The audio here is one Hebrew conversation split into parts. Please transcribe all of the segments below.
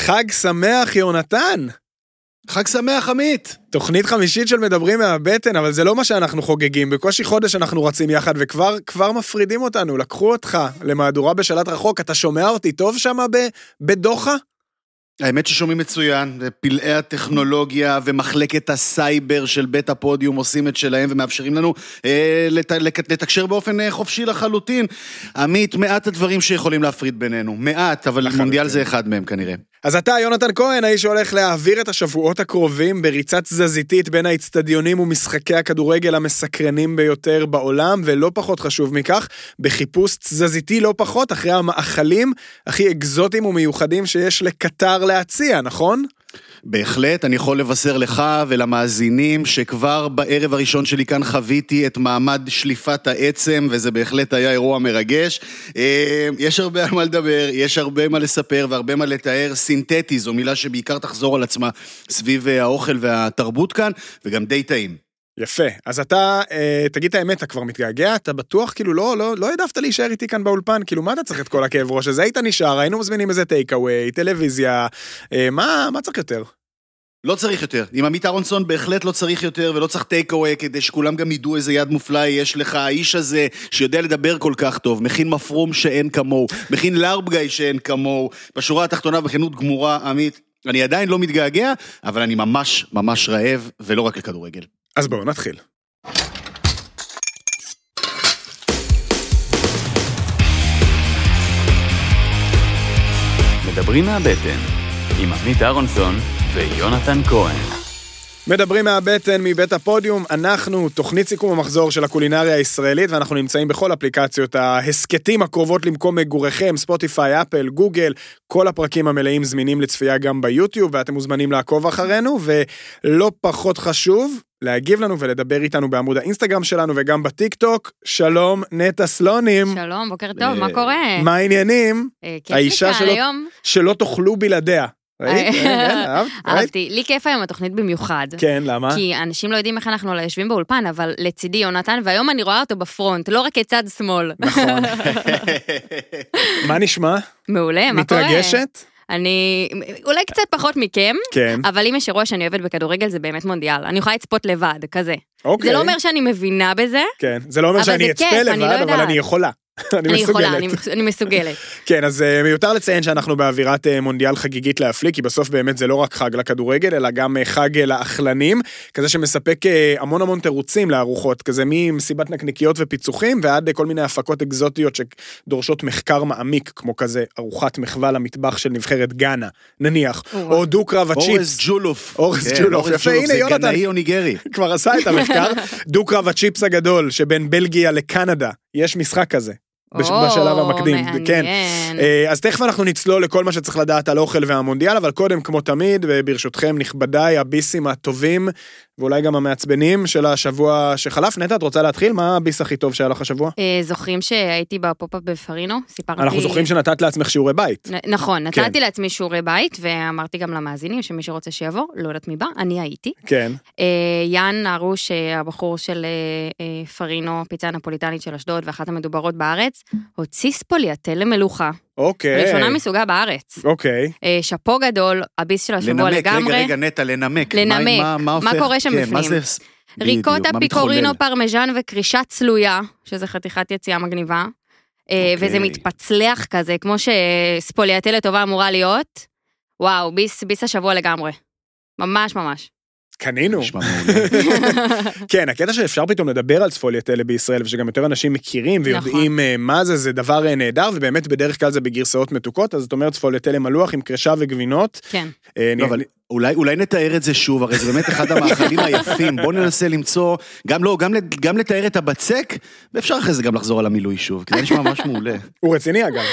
חג שמח, יונתן! חג שמח, עמית! תוכנית חמישית של מדברים מהבטן, אבל זה לא מה שאנחנו חוגגים. בקושי חודש אנחנו רצים יחד, וכבר כבר מפרידים אותנו. לקחו אותך למהדורה בשלט רחוק. אתה שומע אותי טוב שם בדוחה? האמת ששומעים מצוין, פלאי הטכנולוגיה ומחלקת הסייבר של בית הפודיום עושים את שלהם ומאפשרים לנו אה, לת, לתקשר באופן אה, חופשי לחלוטין. עמית, מעט הדברים שיכולים להפריד בינינו, מעט, אבל לחלוטין. מונדיאל זה אחד מהם כנראה. אז אתה, יונתן כהן, האיש שהולך להעביר את השבועות הקרובים בריצה תזזיתית בין האצטדיונים ומשחקי הכדורגל המסקרנים ביותר בעולם, ולא פחות חשוב מכך, בחיפוש תזזיתי לא פחות אחרי המאכלים הכי אקזוטיים ומיוחדים שיש לקטר להציע, נכון? בהחלט, אני יכול לבשר לך ולמאזינים שכבר בערב הראשון שלי כאן חוויתי את מעמד שליפת העצם, וזה בהחלט היה אירוע מרגש. אה, יש הרבה על מה לדבר, יש הרבה מה לספר והרבה מה לתאר. סינתטי זו מילה שבעיקר תחזור על עצמה סביב אה, האוכל והתרבות כאן, וגם די טעים. יפה. אז אתה, אה, תגיד את האמת, אתה כבר מתגעגע? אתה בטוח, כאילו, לא, לא, לא העדפת להישאר איתי כאן באולפן? כאילו, מה אתה צריך את כל הכאב ראש הזה? היית נשאר, היינו מזמינים איזה טייק אווי, טלוויזיה, אה, מה, מה צריך יותר? לא צריך יותר. עם עמית אהרונסון בהחלט לא צריך יותר, ולא צריך טייק אווי כדי שכולם גם ידעו איזה יד מופלא יש לך. האיש הזה שיודע לדבר כל כך טוב, מכין מפרום שאין כמוהו, מכין לארבגאי שאין כמוהו. בשורה התחתונה, בכנות גמורה, עמית, אני עדיין לא מתגעגע, אבל אני ממש ממש רעב, ולא רק לכדורגל. אז בואו נתחיל. מדברים מהבטן, עם עמית אהרונסון ויונתן כהן. מדברים מהבטן, מבית הפודיום, אנחנו תוכנית סיכום המחזור של הקולינריה הישראלית, ואנחנו נמצאים בכל אפליקציות ההסכתים הקרובות למקום מגוריכם, ספוטיפיי, אפל, גוגל, כל הפרקים המלאים זמינים לצפייה גם ביוטיוב, ואתם מוזמנים לעקוב אחרינו, ולא פחות חשוב, להגיב לנו ולדבר איתנו בעמוד האינסטגרם שלנו וגם בטיק טוק. שלום, נטע סלונים. שלום, בוקר טוב, מה קורה? מה העניינים? אה, האישה שלא תאכלו בלעדיה. ראית? כן, אהבתי. לי כיף היום התוכנית במיוחד. כן, למה? כי אנשים לא יודעים איך אנחנו יושבים באולפן, אבל לצידי יונתן, והיום אני רואה אותו בפרונט, לא רק כצד שמאל. נכון. מה נשמע? מעולה, מה קורה? מתרגשת? אני, אולי קצת פחות מכם, כן. אבל אם יש אירוע שאני אוהבת בכדורגל זה באמת מונדיאל. אני יכולה לצפות לבד, כזה. אוקיי. זה לא אומר שאני מבינה בזה. כן, זה לא אומר שאני אצפה לבד, לא אבל אני יכולה. אני יכולה, אני מסוגלת. כן, אז אה, מיותר לציין שאנחנו באווירת אה, מונדיאל חגיגית להפליא, כי בסוף באמת זה לא רק חג לכדורגל, אלא גם אה, חג לאכלנים, כזה שמספק המון המון תירוצים לארוחות, כזה ממסיבת נקניקיות ופיצוחים, ועד כל מיני הפקות אקזוטיות שדורשות מחקר מעמיק, כמו כזה ארוחת מחווה למטבח של נבחרת גאנה, נניח, או דו-קרב הצ'יפס. אורז ג'ולוף. אורז כן, ג'ולוף, יפה, הנה יונתן. זה גנאי או ניגרי. כבר עשה את המחקר. דו-קרב הצ'יפס הגדול שבין בלגיה לקנדה, יש משחק כזה. בשלב המקדים, מעניין. כן. אה, אז תכף אנחנו נצלול לכל מה שצריך לדעת על אוכל והמונדיאל, אבל קודם, כמו תמיד, וברשותכם, נכבדיי, הביסים הטובים, ואולי גם המעצבנים של השבוע שחלף. נטע, את רוצה להתחיל? מה הביס הכי טוב שהיה לך השבוע? אה, זוכרים שהייתי ב pop-up בפרינו? סיפרתי... אנחנו זוכרים שנתת לעצמך שיעורי בית. נכון, כן. נתתי לעצמי שיעורי בית, ואמרתי גם למאזינים שמי שרוצה שיבוא, לא יודעת מי בא, אני הייתי. כן. אה, יאן הרוש, הבחור של פרינו, פיצה נפוליטנית של אשדוד, ואחת המדוברות בארץ, הוציא ספוליאטלה מלוחה. אוקיי. ראשונה מסוגה בארץ. אוקיי. אה, שאפו גדול, הביס של השבוע לנמק, לגמרי. רגע, רגע, נטע, לנמק. לנמק. מה, מה, מה, מה קורה שם כן, בפנים? מה זה... ריקוטה פיקורינו פרמיז'ן וכרישה צלויה, שזה חתיכת יציאה מגניבה. אה, אוקיי. וזה מתפצלח כזה, כמו שספוליאטה לטובה אמורה להיות. וואו, ביס, ביס השבוע לגמרי. ממש ממש. קנינו. נשמע מעולה. כן, הקטע שאפשר פתאום לדבר על צפוליאטלה בישראל, ושגם יותר אנשים מכירים ויודעים נכון. אה, מה זה, זה דבר אה, נהדר, ובאמת בדרך כלל זה בגרסאות מתוקות, אז זאת אומרת צפוליאטלה מלוח עם קרשה וגבינות. כן. אה, לא, אבל אולי, אולי נתאר את זה שוב, הרי זה באמת אחד המאכלים היפים, בואו ננסה למצוא, גם לא, גם, גם לתאר את הבצק, ואפשר אחרי זה גם לחזור על המילוי שוב, כי זה נשמע ממש מעולה. הוא רציני אגב.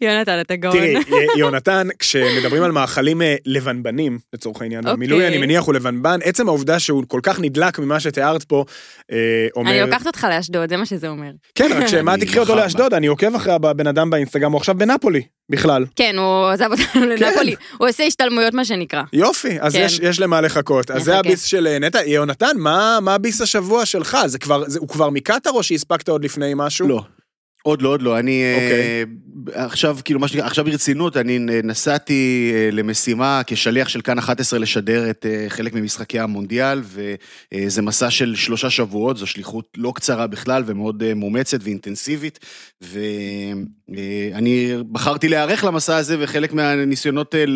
יונתן, אתה גאון. תראי, אה, יונתן, כשמדברים על מאכלים אה, לבנבנים, לצורך העניין, אוקיי. והמילוי אני מניח הוא לבנבן, עצם העובדה שהוא כל כך נדלק ממה שתיארת פה, אה, אומר... אני לוקחת אותך לאשדוד, זה מה שזה אומר. כן, רק שמה אני תקחי אותו לאשדוד, אני עוקב אחרי הבן אדם באינסטגרם, הוא עכשיו בנפולי, בכלל. כן, הוא עזב אותנו לנפולי. הוא עושה השתלמויות, מה שנקרא. יופי, אז כן. יש, יש למה לחכות. אז זה. הביס של אה, נטע. יונתן, מה, מה הביס השבוע שלך? זה כבר, זה, הוא כבר מקטר או שהספקת עוד לפני משהו? לא. עוד לא, עוד לא, אני אוקיי. אה, עכשיו, כאילו, מה שנקרא, עכשיו ברצינות, אני נסעתי אה, למשימה כשליח של כאן 11 לשדר את אה, חלק ממשחקי המונדיאל, וזה מסע של שלושה שבועות, זו שליחות לא קצרה בכלל ומאוד אה, מאומצת ואינטנסיבית, ואני בחרתי להיערך למסע הזה, וחלק מהניסיונות אה,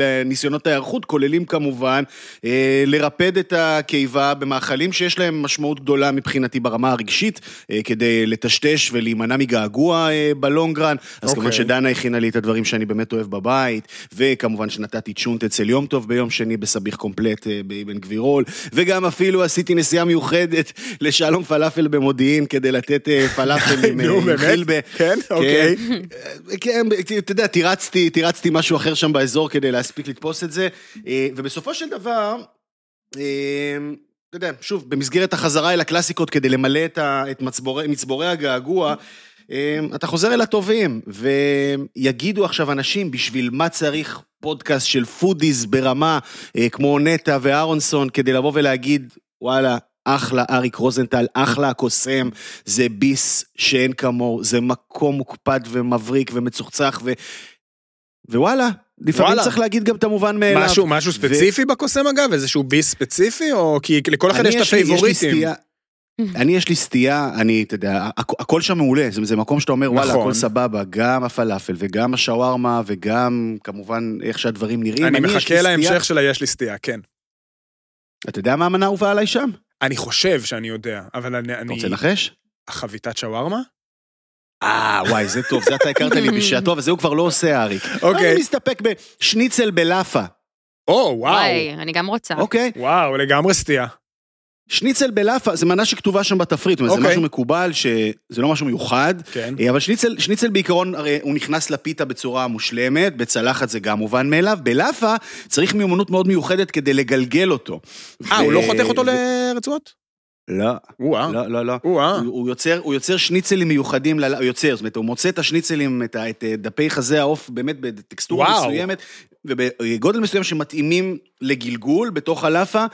ההיערכות כוללים כמובן אה, לרפד את הקיבה במאכלים שיש להם משמעות גדולה מבחינתי ברמה הרגשית, אה, כדי לטשטש ולהימנע מגעגוע אה, בלונגרן. אז אוקיי. כמובן שדנה הכינה לי את הדברים שאני באמת אוהב בבית, וכמובן שנתתי צ'ונט אצל יום טוב ביום שני בסביח קומפלט אה, באבן גבירול, וגם אפילו עשיתי נסיעה מיוחדת לשלום פלאפל במודיעין כדי לתת אה, פלאפל עם אה, נו, באמת? חילבה. כן? אוקיי. כן, אתה יודע, תירצתי, תירצתי משהו אחר שם באזור כדי להספיק לתפוס את זה, אה, ובסופו של דבר, אה, אתה יודע, שוב, במסגרת החזרה אל הקלאסיקות כדי למלא את, ה, את מצבורי, מצבורי הגעגוע, אה, אתה חוזר אל הטובים, ויגידו עכשיו אנשים בשביל מה צריך פודקאסט של foodies ברמה כמו נטע ואהרונסון כדי לבוא ולהגיד, וואלה, אחלה אריק רוזנטל, אחלה הקוסם, זה ביס שאין כמוהו, זה מקום מוקפד ומבריק ומצוחצח, ו... ווואלה, לפעמים וואלה. צריך להגיד גם את המובן מאליו. משהו, משהו ו- ספציפי בקוסם אגב? איזשהו ביס ספציפי? או כי לכל אחד אני יש את הפייבוריטים. אני יש לי סטייה, אני, אתה יודע, הכ- הכל שם מעולה, זה, זה מקום שאתה אומר, וואלה, נכון. הכל סבבה, גם הפלאפל וגם השווארמה וגם כמובן איך שהדברים נראים. אני לי מחכה להמשך של היש לי סטייה, כן. אתה יודע מה המנה האהובה עליי שם? אני חושב שאני יודע, אבל אני... אתה אני- רוצה לנחש? החביתת שווארמה? אה, וואי, זה טוב, זה אתה הכרת לי בשעתו, אבל זה הוא כבר לא עושה, אריק. אוקיי. אני מסתפק בשניצל בלאפה, או, וואו. וואי, אני גם רוצה. אוקיי? וואו, לגמרי סטייה. שניצל בלאפה, זה מנה שכתובה שם בתפריט, אומרת, זה אוקיי. משהו מקובל, שזה לא משהו מיוחד. כן. אה, אבל שניצל, שניצל בעיקרון, הרי הוא נכנס לפיתה בצורה מושלמת, בצלחת זה גם מובן מאליו, בלאפה צריך מיומנות מאוד מיוחדת כדי לגלגל אותו. אה, הוא לא חותך אותו ו- לרצועות? לא, וואה. לא, לא, לא. וואה. הוא, הוא, יוצר, הוא יוצר שניצלים מיוחדים, ל- הוא יוצר, זאת אומרת, הוא מוצא את השניצלים, את, את אה, דפי חזה העוף, באמת בטקסטורה וואו. מסוימת, ובגודל מסוים שמתאימים לגלגול בתוך הלאפה.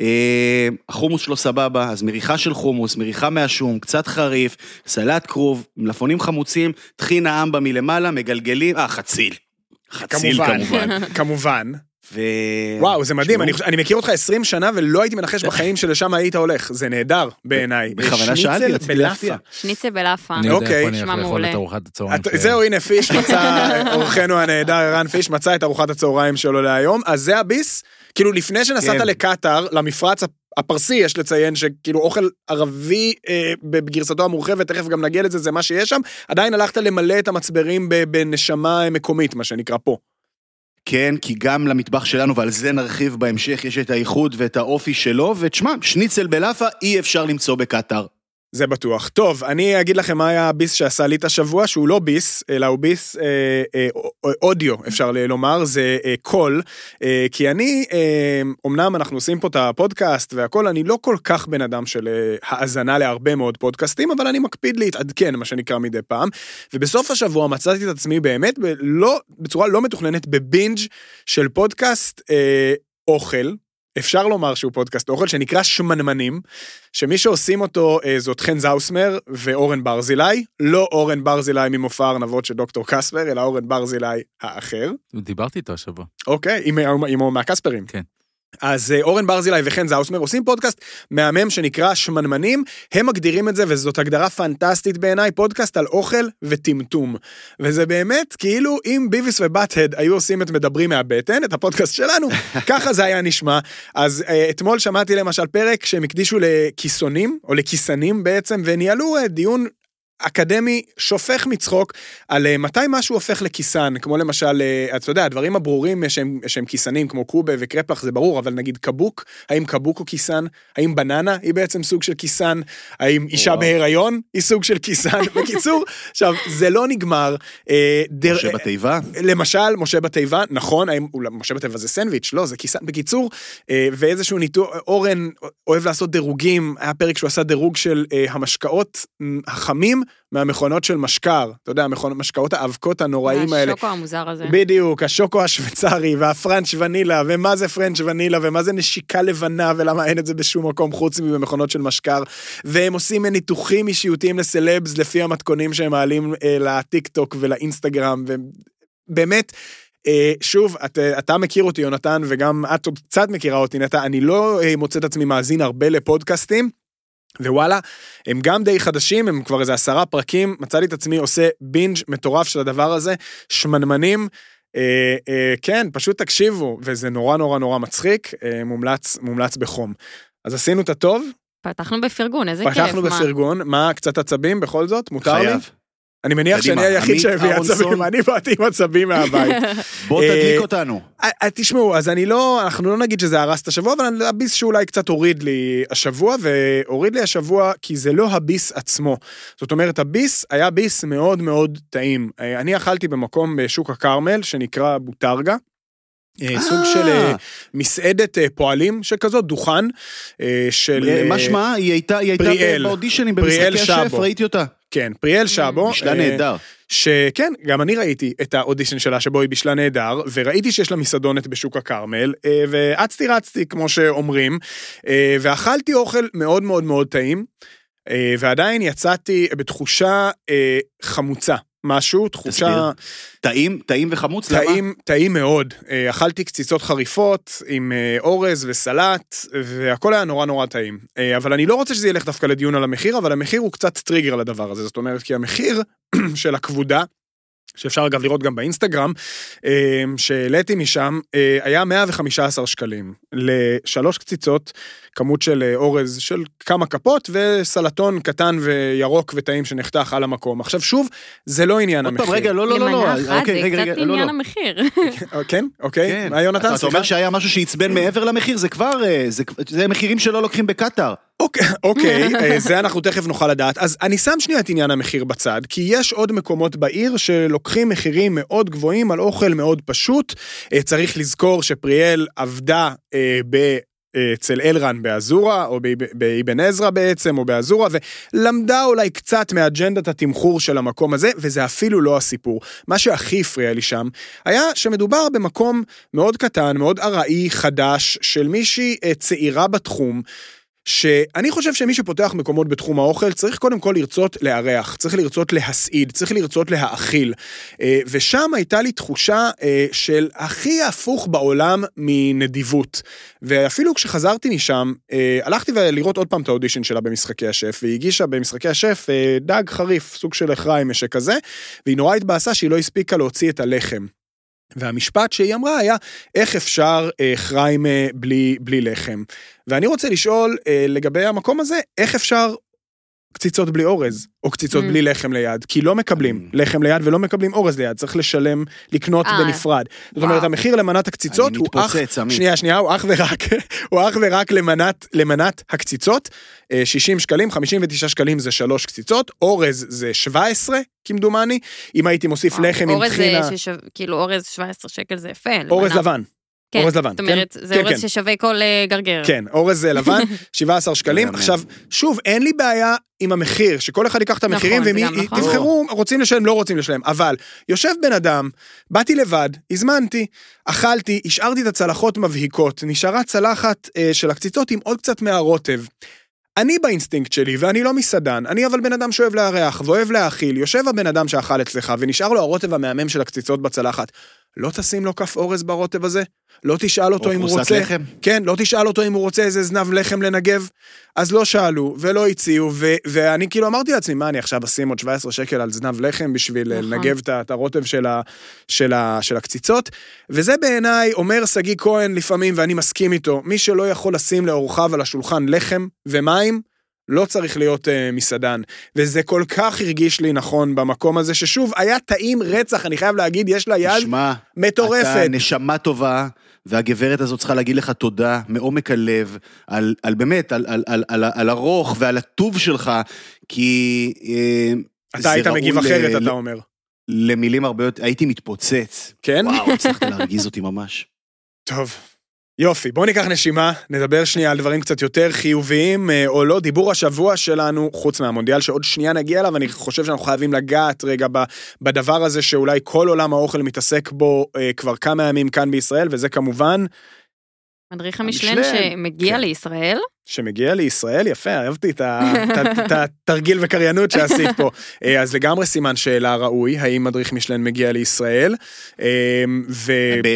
אה, החומוס שלו סבבה, אז מריחה של חומוס, מריחה מהשום, קצת חריף, סלט כרוב, מלפונים חמוצים, טחינה אמבה מלמעלה, מגלגלים, אה, חציל. חציל כמובן. כמובן. ו... וואו, זה מדהים, אני, חושב- אני מכיר אותך 20 שנה ולא הייתי מנחש בחיים שלשם היית הולך, זה נהדר בעיניי. בכוונה שאלתי, רציתי בלאפה. להפתיע. שניצל בלאפה. אני יודע אוקיי. איפה אני נשמע הולך לאכול. את ארוחת הצהריים. את- שלי. זהו, הנה פיש מצא, אורחנו הנהדר ערן פיש מצא את ארוחת הצהריים שלו להיום, אז זה הביס? כאילו לפני שנסעת כן. לקטאר, למפרץ הפ- הפרסי, יש לציין שכאילו אוכל ערבי אה, בגרסתו המורחבת, תכף גם נגיע לזה, זה מה שיש שם, עדיין הלכת למלא את המצברים ב- בנשמה מקומית, מה שנקרא פה. כן, כי גם למטבח שלנו, ועל זה נרחיב בהמשך, יש את האיכות ואת האופי שלו, ותשמע, שניצל בלאפה אי אפשר למצוא בקטאר. זה בטוח. טוב, אני אגיד לכם מה היה הביס שעשה לי את השבוע, שהוא לא ביס, אלא הוא ביס אה, אה, אודיו, אפשר לומר, זה אה, קול. אה, כי אני, אה, אמנם אנחנו עושים פה את הפודקאסט והכל, אני לא כל כך בן אדם של אה, האזנה להרבה מאוד פודקאסטים, אבל אני מקפיד להתעדכן, מה שנקרא מדי פעם. ובסוף השבוע מצאתי את עצמי באמת, ב- לא, בצורה לא מתוכננת, בבינג' של פודקאסט אה, אוכל. אפשר לומר שהוא פודקאסט אוכל שנקרא שמנמנים, שמי שעושים אותו אה, זאת חן זאוסמר ואורן ברזילי, לא אורן ברזילי ממופע הארנבות של דוקטור קספר, אלא אורן ברזילי האחר. דיברתי איתו השבוע. אוקיי, עם, עם, עם מהקספרים. כן. אז אה, אורן ברזילי וחן זאוסמר עושים פודקאסט מהמם שנקרא שמנמנים, הם מגדירים את זה וזאת הגדרה פנטסטית בעיניי, פודקאסט על אוכל וטמטום. וזה באמת כאילו אם ביביס ובאט-הד היו עושים את מדברים מהבטן, את הפודקאסט שלנו, ככה זה היה נשמע. אז אה, אתמול שמעתי למשל פרק שהם הקדישו לכיסונים, או לכיסנים בעצם, וניהלו אה, דיון אקדמי שופך מצחוק על אה, מתי משהו הופך לכיסן, כמו למשל, אה, אתה יודע, הדברים הברורים שהם, שהם כיסנים, כמו קובה וקרפלח זה ברור, אבל נגיד קבוק, האם קבוק הוא כיסן? האם בננה היא בעצם סוג של כיסן? האם אישה וואו. בהיריון היא סוג של כיסן? בקיצור, עכשיו, זה לא נגמר. אה, דר- משה בתיבה. למשל, משה בתיבה, נכון, האם, משה בתיבה זה סנדוויץ', לא, זה כיסן. בקיצור, ואיזשהו ניתוח, אורן אוהב לעשות דירוגים, היה פרק שהוא עשה דירוג של המשקאות החמים מהמכונות של משקר, אתה יודע, המכונות- משקאות האבקות הנוראים האלה. השוקו המוזר הזה. בדיוק, השוקו השוויצרי והפרנץ' ונילה, ומה זה פרנץ' ונילה, ומה זה נשיקה לבנה, ולמה אין את זה בשום מקום חוץ מבמכונות של משקר. והם עושים ניתוחים אישיותיים לסלבס לפי המתכונים שהם מעלים אה, לטיק טוק ולאינסטגרם, ובאמת, אה, שוב, את, אתה מכיר אותי, יונתן, וגם את עוד קצת מכירה אותי, נטע, אני לא אה, מוצא את עצמי מאזין הרבה לפודקאסטים. ווואלה, הם גם די חדשים, הם כבר איזה עשרה פרקים, מצאתי את עצמי עושה בינג' מטורף של הדבר הזה, שמנמנים, אה, אה, כן, פשוט תקשיבו, וזה נורא נורא נורא מצחיק, אה, מומלץ, מומלץ בחום. אז עשינו את הטוב, פתחנו בפרגון, איזה כיף. פתחנו? בפרגון, מה, קצת עצבים בכל זאת? מותר לי? אני מניח שאני היחיד שהביא. עצבים, אני באתי עם עצבים מהבית. בוא אה, תדליק אותנו. אה, אה, תשמעו, אז אני לא, אנחנו לא נגיד שזה הרס את השבוע, אבל הביס שאולי קצת הוריד לי השבוע, והוריד לי השבוע כי זה לא הביס עצמו. זאת אומרת, הביס היה ביס מאוד מאוד טעים. אה, אני אכלתי במקום בשוק הכרמל, שנקרא בוטרגה. אה, סוג של אה, מסעדת אה, פועלים שכזאת, דוכן אה, של... אה, מה אה, שמה? היא הייתה. באודישנים במשחקי השף. ראיתי אותה. כן, פריאל שבו. בשלה אה, נהדר. שכן, גם אני ראיתי את האודישן שלה שבו היא בישלה נהדר, וראיתי שיש לה מסעדונת בשוק הכרמל, אה, ואצתי רצתי, כמו שאומרים, אה, ואכלתי אוכל מאוד מאוד מאוד טעים, ועדיין יצאתי בתחושה חמוצה. משהו, תחושה טעים, טעים וחמוץ, למה? טעים, טעים מאוד. אה, אכלתי קציצות חריפות עם אה, אורז וסלט, והכל היה נורא נורא טעים. אה, אבל אני לא רוצה שזה ילך דווקא לדיון על המחיר, אבל המחיר הוא קצת טריגר לדבר הזה. זאת אומרת, כי המחיר של הכבודה, שאפשר אגב לראות גם באינסטגרם, שהעליתי משם, היה 115 שקלים לשלוש קציצות, כמות של אה, אורז של כמה כפות, וסלטון קטן וירוק וטעים שנחתך על המקום. עכשיו שוב, זה לא עניין עוד המחיר. פעם, רגע, לא, לא, לא, לא. למנה אחת אוקיי, זה קצת לא, לא. עניין המחיר. אה, כן, אוקיי. כן. מה יונתן? אתה. אומר שהיה משהו שעצבן מעבר למחיר, זה כבר, אה, זה- זה מחירים שלא לוקחים בקטאר. אוקיי, אוקיי, אה, זה אנחנו תכף נוכל לדעת. אז אני שם שנייה את עניין המחיר בצד, כי יש עוד מקומות בעיר שלוקחים מחירים מאוד גבוהים על אוכל מאוד פשוט. צריך לזכור שפריאל עבדה אה, ב... אצל אלרן באזורה, או באב- באבן עזרא בעצם, או באזורה, ולמדה אולי קצת מאג'נדת התמחור של המקום הזה, וזה אפילו לא הסיפור. מה שהכי הפריע לי שם, היה שמדובר במקום מאוד קטן, מאוד ארעי, חדש, של מישהי אה, צעירה בתחום, שאני חושב שמי שפותח מקומות בתחום האוכל צריך קודם כל לרצות לארח, צריך לרצות להסעיד, צריך לרצות להאכיל. אה, ושם הייתה לי תחושה אה, של הכי הפוך בעולם מנדיבות. ואפילו כשחזרתי משם, אה, הלכתי לראות עוד פעם את האודישן שלה במשחקי השף, והיא הגישה במשחקי השף דג חריף, סוג של לחיים שכזה, והיא נורא התבאסה שהיא לא הספיקה להוציא את הלחם. והמשפט שהיא אמרה היה, איך אפשר אה, חריימה בלי, בלי לחם? ואני רוצה לשאול אה, לגבי המקום הזה, איך אפשר קציצות בלי אורז, או קציצות Mm. בלי לחם ליד? כי לא מקבלים Mm. לחם ליד ולא מקבלים אורז ליד, צריך לשלם, לקנות אה. בנפרד. זאת אומרת, וואו. המחיר למנת הקציצות הוא אך... מתפוצץ, עמית. שנייה, שנייה, הוא אך ורק, הוא אך ורק למנת, למנת הקציצות, אה, 60 שקלים, 59 שקלים זה שלוש קציצות, אורז זה 17, כמדומני, אם הייתי מוסיף לחם עם אורז טחינה, זה ששו- כאילו אורז 17 שקל זה יפה. אורז. לבן, כן, אורז לבן, זאת אומרת, כן? זה כן, אורז כן. ששווה כל אה, גרגר. כן, אורז אה, לבן, 17 שקלים. עכשיו, שוב, אין לי בעיה עם המחיר, שכל אחד ייקח את המחירים, נכון, ומי גם נכון. תבחרו, רוצים לשלם, לא רוצים לשלם. אבל, יושב בן אדם, באתי לבד, הזמנתי, אכלתי, השארתי את הצלחות מבהיקות, נשארה צלחת אה, של הקציצות עם עוד קצת מהרוטב. אני באינסטינקט שלי, ואני לא מסעדן, אני אבל בן אדם שאוהב לארח ואוהב להאכיל, יושב הבן אדם שאכל אצלך ונשאר לו הרוטב המהמם של הקציצות בצלחת. לא תשים לו כף אורז ברוטב הזה? לא תשאל אותו או אם הוא פרוסת רוצה... לחם. כן, לא תשאל אותו אם הוא רוצה איזה זנב לחם לנגב. אז לא שאלו ולא הציעו, ו- ואני כאילו אמרתי לעצמי, מה, אני עכשיו אשים עוד 17 שקל על זנב לחם בשביל נכון. לנגב את הרוטב של, ה- של, ה- של הקציצות? וזה בעיניי, אומר שגיא כהן לפעמים, ואני מסכים איתו, מי שלא יכול לשים לאורחיו על השולחן לחם ומים, לא צריך להיות uh, מסעדן. וזה כל כך הרגיש לי נכון במקום הזה, ששוב, היה טעים רצח, אני חייב להגיד, יש לה יד שמע, מטורפת. אתה נשמה טובה, והגברת הזאת צריכה להגיד לך תודה מעומק הלב, על, על באמת, על, על, על, על, על הרוך ועל הטוב שלך, כי... אה, אתה היית מגיב ל- אחרת, ל- אתה אומר. למילים הרבה יותר, הייתי מתפוצץ. כן? וואו, הצלחת להרגיז אותי ממש. טוב. יופי, בואו ניקח נשימה, נדבר שנייה על דברים קצת יותר חיוביים אה, או לא. דיבור השבוע שלנו, חוץ מהמונדיאל שעוד שנייה נגיע אליו, אני חושב שאנחנו חייבים לגעת רגע בדבר הזה שאולי כל עולם האוכל מתעסק בו אה, כבר כמה ימים כאן בישראל, וזה כמובן... מדריך המשלן שמגיע כן. לישראל. שמגיע לישראל, יפה, אהבתי את התרגיל וקריינות שעשית פה. אה, אז לגמרי סימן שאלה ראוי, האם מדריך משלן מגיע לישראל. אה, ו...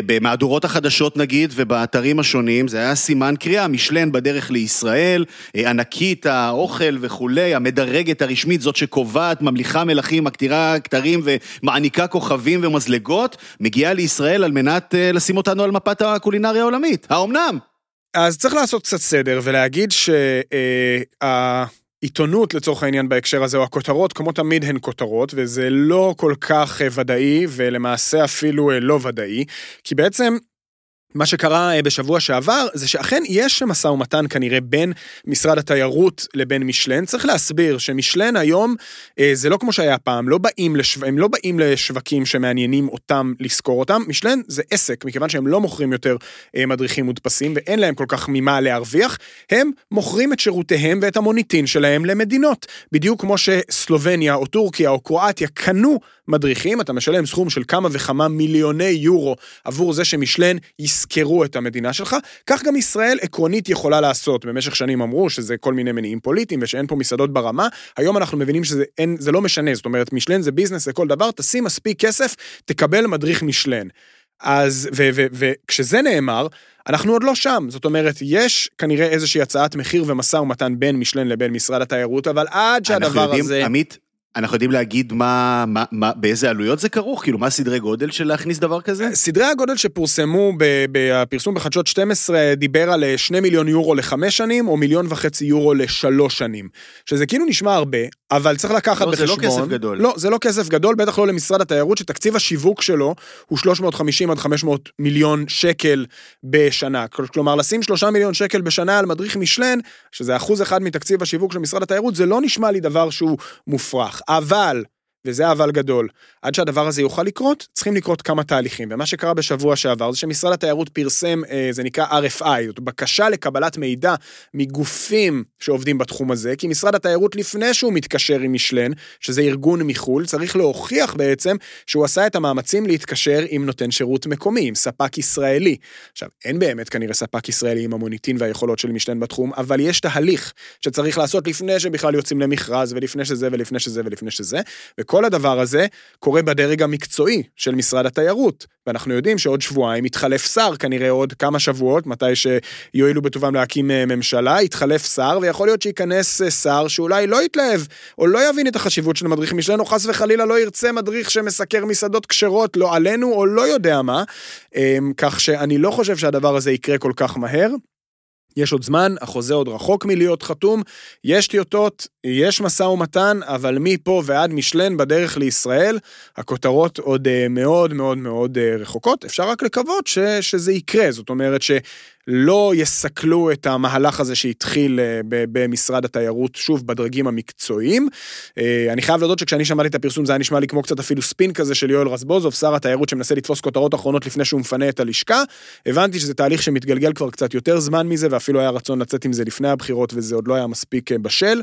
במהדורות החדשות נגיד, ובאתרים השונים, זה היה סימן קריאה, משלן בדרך לישראל, אה, ענקית האוכל וכולי, המדרגת הרשמית, זאת שקובעת, ממליכה מלכים, מקטירה כתרים ומעניקה כוכבים ומזלגות, מגיעה לישראל על מנת לשים אותנו על מפת הקולינריה העולמית. האומנם? אז צריך לעשות קצת סדר ולהגיד שהעיתונות לצורך העניין בהקשר הזה, או הכותרות, כמו תמיד הן כותרות, וזה לא כל כך ודאי, ולמעשה אפילו לא ודאי, כי בעצם מה שקרה אה, בשבוע שעבר זה שאכן יש משא ומתן כנראה בין משרד התיירות לבין משלן. צריך להסביר שמשלן היום אה, זה לא כמו שהיה פעם, לא באים לשו... הם לא באים לשווקים שמעניינים אותם לשכור אותם, משלן זה עסק, מכיוון שהם לא מוכרים יותר אה, מדריכים מודפסים ואין להם כל כך ממה להרוויח, הם מוכרים את שירותיהם ואת המוניטין שלהם למדינות. בדיוק כמו שסלובניה או טורקיה או קרואטיה קנו מדריכים, אתה משלם סכום של כמה וכמה מיליוני יורו עבור זה שמשלן יזכרו את המדינה שלך, כך גם ישראל עקרונית יכולה לעשות. במשך שנים אמרו שזה כל מיני מניעים פוליטיים ושאין פה מסעדות ברמה, היום אנחנו מבינים שזה אין, לא משנה, זאת אומרת, משלן זה ביזנס לכל דבר, תשים מספיק כסף, תקבל מדריך משלן. אז, וכשזה נאמר, אנחנו עוד לא שם, זאת אומרת, יש כנראה איזושהי הצעת מחיר ומשא ומתן בין משלן לבין משרד התיירות, אבל עד שהדבר יודעים, הזה... עמית, אנחנו יודעים להגיד מה, מה, מה, באיזה עלויות זה כרוך? כאילו, מה סדרי גודל של להכניס דבר כזה? סדרי הגודל שפורסמו בפרסום בחדשות 12 דיבר על 2 אה, מיליון יורו לחמש שנים, או מיליון וחצי יורו לשלוש שנים. שזה כאילו נשמע הרבה, אבל צריך לקחת לא, בחשבון... זה לא כסף גדול. לא, זה לא כסף גדול, בטח לא למשרד התיירות, שתקציב השיווק שלו הוא 350 עד 500 מיליון שקל בשנה. כלומר, לשים 3 מיליון שקל בשנה על מדריך משלן, שזה אחוז אחד מתקציב השיווק של משרד התיירות, זה לא נשמע לי דבר שהוא מופרך. אבל, וזה אבל גדול, עד שהדבר הזה יוכל לקרות, צריכים לקרות כמה תהליכים. ומה שקרה בשבוע שעבר זה שמשרד התיירות פרסם, אה, זה נקרא RFI, זאת בקשה לקבלת מידע מגופים שעובדים בתחום הזה, כי משרד התיירות לפני שהוא מתקשר עם משלן, שזה ארגון מחו"ל, צריך להוכיח בעצם שהוא עשה את המאמצים להתקשר עם נותן שירות מקומי, עם ספק ישראלי. עכשיו, אין באמת כנראה ספק ישראלי עם המוניטין והיכולות של משלן בתחום, אבל יש תהליך שצריך לעשות לפני שבכלל יוצאים למכרז, ולפני שזה ולפני שזה ולפני שזה, וכל הדבר הזה קורה בדרג המקצועי של משרד התיירות, ואנחנו יודעים שעוד שבועיים יתחלף שר, כנראה עוד כמה שבועות, מתי שיואילו בטובם להקים אה, ממשלה, יתחלף שר, ויכול להיות שייכנס אה, שר שאולי לא יתלהב, או לא יבין את החשיבות של מדריך משלן, או חס וחלילה לא ירצה מדריך שמסקר מסעדות כשרות, לא עלינו, או לא יודע מה, אמ, כך שאני לא חושב שהדבר הזה יקרה כל כך מהר. יש עוד זמן, החוזה עוד רחוק מלהיות חתום, יש טיוטות, יש משא ומתן, אבל מפה ועד משלן בדרך לישראל, הכותרות עוד אה, מאוד מאוד מאוד אה, רחוקות. אפשר רק לקוות ש, שזה יקרה, זאת אומרת ש... לא יסכלו את המהלך הזה שהתחיל אה, במשרד התיירות, שוב, בדרגים המקצועיים. אה, אני חייב להודות שכשאני שמעתי את הפרסום זה היה נשמע לי כמו קצת אפילו ספין כזה של יואל רזבוזוב, שר התיירות שמנסה לתפוס כותרות אחרונות לפני שהוא מפנה את הלשכה. הבנתי שזה תהליך שמתגלגל כבר קצת יותר זמן מזה, ואפילו היה רצון לצאת עם זה לפני הבחירות, וזה עוד לא היה מספיק אה, בשל.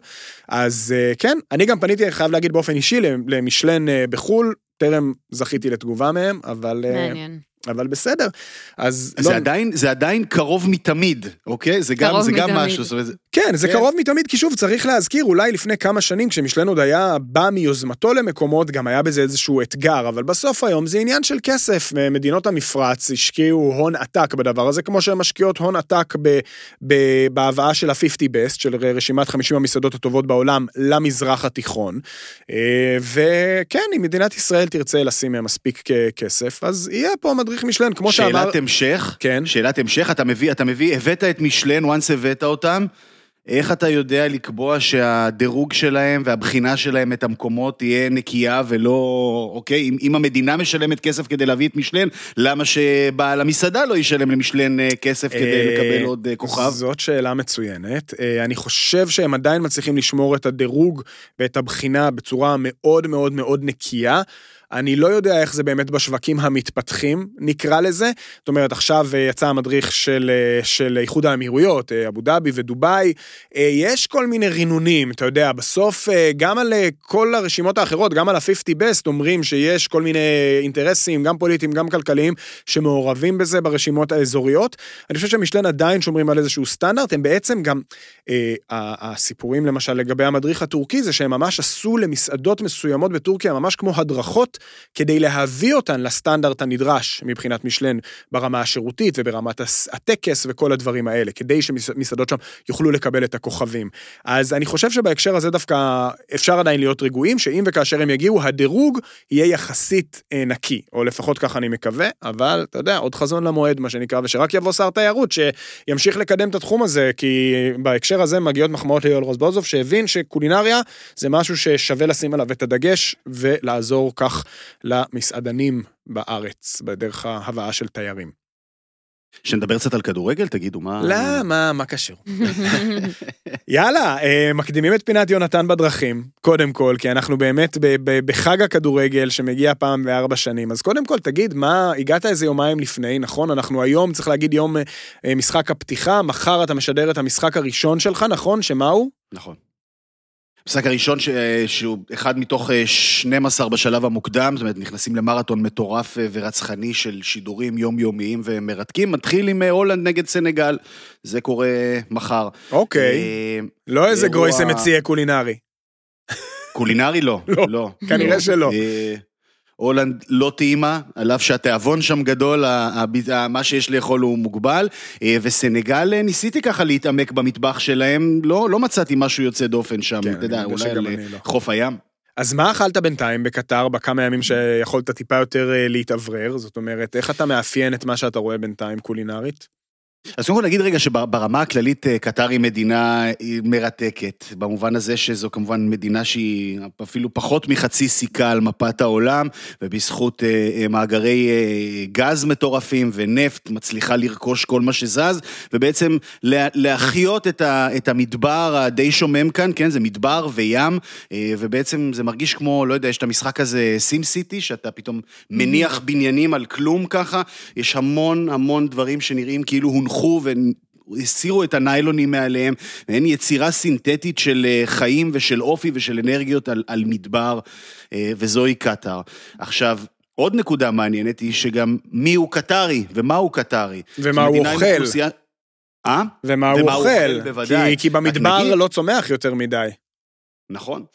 אז כן, אני גם פניתי, חייב להגיד באופן אישי, למשלן בחו"ל, טרם זכיתי לתגובה מהם, אבל... מעניין. אבל בסדר, אז... זה, לא... עדיין, זה עדיין קרוב מתמיד, אוקיי? זה גם, זה גם משהו. זאת אומרת, כן, זה כן. קרוב מתמיד, כי שוב, צריך להזכיר, אולי לפני כמה שנים, כשמשלן עוד היה בא מיוזמתו למקומות, גם היה בזה איזשהו אתגר, אבל בסוף היום זה עניין של כסף. מדינות המפרץ השקיעו הון עתק בדבר הזה, כמו שהן משקיעות הון עתק ב, ב, בהבאה של ה-50 best, של רשימת 50 המסעדות הטובות בעולם, למזרח התיכון. אה, וכן, אם מדינת ישראל תרצה לשים מספיק כסף, אז יהיה פה מדריך משלן, כמו שאמר... שאלת המשך, כן. שאלת המשך, אתה מביא, אתה מביא, הבאת את משלן, once הבאת אותם, איך אתה יודע לקבוע שהדירוג שלהם והבחינה שלהם את המקומות תהיה נקייה ולא, אוקיי, אם, אם המדינה משלמת כסף כדי להביא את משלן, למה שבעל המסעדה לא ישלם למשלן אה, כסף כדי אה, לקבל עוד אה, כוכב? זאת שאלה מצוינת. אני חושב שהם עדיין מצליחים לשמור את הדירוג ואת הבחינה בצורה מאוד מאוד מאוד נקייה. אני לא יודע איך זה באמת בשווקים המתפתחים, נקרא לזה. זאת אומרת, עכשיו אה, יצא המדריך של, אה, של איחוד האמירויות, אה, אבו דאבי ודובאי. יש כל מיני רינונים, אתה יודע, בסוף גם על כל הרשימות האחרות, גם על ה-50 best, אומרים שיש כל מיני אינטרסים, גם פוליטיים, גם כלכליים, שמעורבים בזה ברשימות האזוריות. אני חושב שמשלן עדיין שומרים על איזשהו סטנדרט, הם בעצם גם, אה, הסיפורים למשל לגבי המדריך הטורקי, זה שהם ממש עשו למסעדות מסוימות בטורקיה, ממש כמו הדרכות, כדי להביא אותן לסטנדרט הנדרש מבחינת משלן ברמה השירותית וברמת הטקס וכל הדברים האלה, כדי שמסעדות שם יוכלו לקבל את הכוכבים. אז אני חושב שבהקשר הזה דווקא אפשר עדיין להיות רגועים, שאם וכאשר הם יגיעו, הדירוג יהיה יחסית אה, נקי, או לפחות ככה אני מקווה, אבל אתה יודע, עוד חזון למועד, מה שנקרא, ושרק יבוא שר תיירות שימשיך לקדם את התחום הזה, כי בהקשר הזה מגיעות מחמאות ליואל רוזבוזוב, שהבין שקולינריה זה משהו ששווה לשים עליו את הדגש ולעזור כך למסעדנים בארץ, בדרך ההבאה של תיירים. שנדבר קצת על כדורגל, תגידו, מה... לא, מה, מה קשור? יאללה, אה, מקדימים את פינת יונתן בדרכים, קודם כל, כי אנחנו באמת בחג הכדורגל שמגיע פעם בארבע שנים. אז קודם כל, תגיד, מה, הגעת איזה יומיים לפני, נכון? אנחנו היום, צריך להגיד, יום אה, משחק הפתיחה, מחר אתה משדר את המשחק הראשון שלך, נכון? שמה הוא? נכון. המשחק הראשון ש... שהוא אחד מתוך 12 אה, בשלב המוקדם, זאת אומרת, נכנסים למרתון מטורף אה, ורצחני של שידורים יומיומיים ומרתקים, מתחיל עם אה, הולנד נגד סנגל, זה קורה מחר. אוקיי, לא איזה גרויסה מציע קולינרי. קולינרי לא, לא, לא. כנראה שלא. הולנד לא טעימה, על אף שהתיאבון שם גדול, מה שיש לאכול הוא מוגבל, אה, וסנגל, אה, ניסיתי ככה להתעמק במטבח שלהם, לא, לא מצאתי משהו יוצא דופן שם, כן, אתה יודע, אולי על לא. חוף הים. אז מה אכלת בינתיים בקטר, בכמה ימים שיכולת טיפה יותר אה, להתאוורר? זאת אומרת, איך אתה מאפיין את מה שאתה רואה בינתיים קולינרית? אז קודם כל נגיד רגע שברמה הכללית אה, קטר היא מדינה מרתקת, במובן הזה שזו כמובן מדינה שהיא אפילו פחות מחצי סיכה על מפת העולם, ובזכות אה, אה, מאגרי גז מטורפים ונפט מצליחה לרכוש כל מה שזז, ובעצם להחיות את המדבר הדי שומם כאן, כן, זה מדבר וים, ובעצם זה מרגיש כמו, לא יודע, יש את המשחק הזה סים סיטי, שאתה פתאום מניח בניינים על כלום ככה, יש המון המון דברים שנראים כאילו הונחו. הונחו והסירו את הניילונים מעליהם, ואין יצירה סינתטית של אה, חיים ושל אופי ושל אנרגיות על, על מדבר, אה, וזוהי קטאר. עכשיו, עוד נקודה מעניינת היא שגם מי הוא קטרי ומה הוא קטרי. ומה הוא אוכל. אוכלוסייה... אה? ומה הוא אוכל, בוודאי. כי, כי במדבר נגיד... לא צומח יותר מדי. נכון.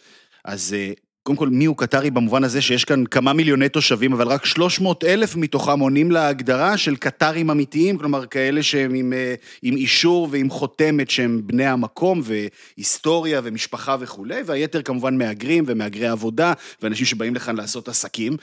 אז אה, קודם כל, מי הוא קטרי במובן הזה שיש כאן כמה מיליוני תושבים, אבל רק 300 אלף מתוכם עונים להגדרה של קטרים אמיתיים, כלומר, כאלה שהם עם, אה, עם אישור ועם חותמת שהם בני המקום, והיסטוריה ומשפחה וכולי, והיתר כמובן מהגרים ומהגרי עבודה, ואנשים שבאים לכאן לעשות עסקים.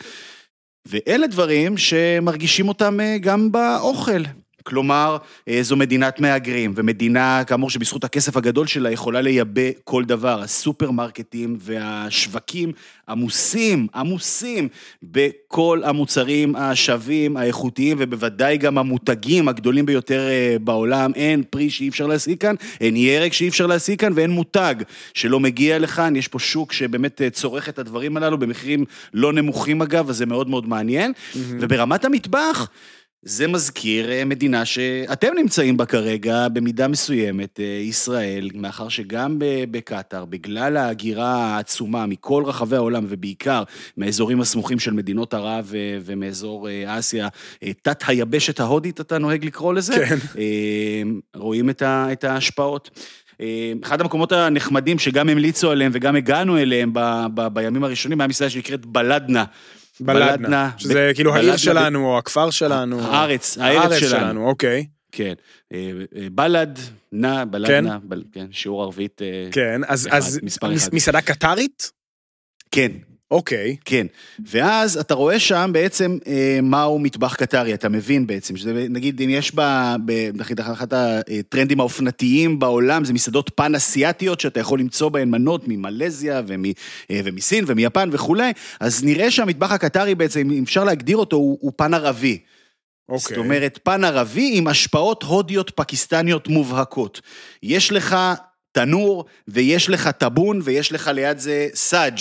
ואלה דברים שמרגישים אותם אה, גם באוכל. כלומר, אה, זו מדינת מהגרים, ומדינה, כאמור, שבזכות הכסף הגדול שלה יכולה לייבא כל דבר. הסופרמרקטים והשווקים עמוסים, עמוסים, בכל המוצרים השווים, האיכותיים, ובוודאי גם המותגים הגדולים ביותר אה, בעולם. אין פרי שאי אפשר להשיג כאן, אין ירק שאי אפשר להשיג כאן, ואין מותג שלא מגיע לכאן. יש פה שוק שבאמת אה, צורך את הדברים הללו במחירים לא נמוכים אגב, אז זה מאוד מאוד מעניין. Mm-hmm. וברמת המטבח, זה מזכיר אה, מדינה שאתם נמצאים בה כרגע במידה מסוימת, אה, ישראל, מאחר שגם בקטאר, בגלל ההגירה העצומה מכל רחבי העולם, ובעיקר מהאזורים הסמוכים של מדינות ערב אה, ומאזור אסיה, תת היבשת ההודית, אתה נוהג לקרוא לזה? כן. רואים את ההשפעות. אחד המקומות הנחמדים שגם המליצו עליהם וגם הגענו אליהם ב, ב, בימים הראשונים, היה מסעדה שנקראת בלדנה. בלדנה. שזה כאילו העיר שלנו, או הכפר שלנו. הארץ, הארץ שלנו. אוקיי. כן. אה, אה, בלד, נע, בלדנה, כן, כן שיעור ערבית. אה, כן, אז מסעדה קטרית? כן, אוקיי. כן, ואז אתה רואה שם בעצם אה, מהו מטבח קטרי, אתה מבין בעצם, שזה נגיד אם יש בה, נגיד אחת הטרנדים האופנתיים בעולם, זה מסעדות פן אסיאתיות שאתה יכול למצוא בהן מנות ממלזיה ומ, אה, ומסין ומיפן וכולי, אז נראה שהמטבח הקטרי בעצם, אם אפשר להגדיר אותו, הוא, הוא פן ערבי. אוקיי. זאת אומרת, פן ערבי עם השפעות הודיות פקיסטניות מובהקות. יש לך תנור, ויש לך טאבון, ויש לך ליד זה סאג'.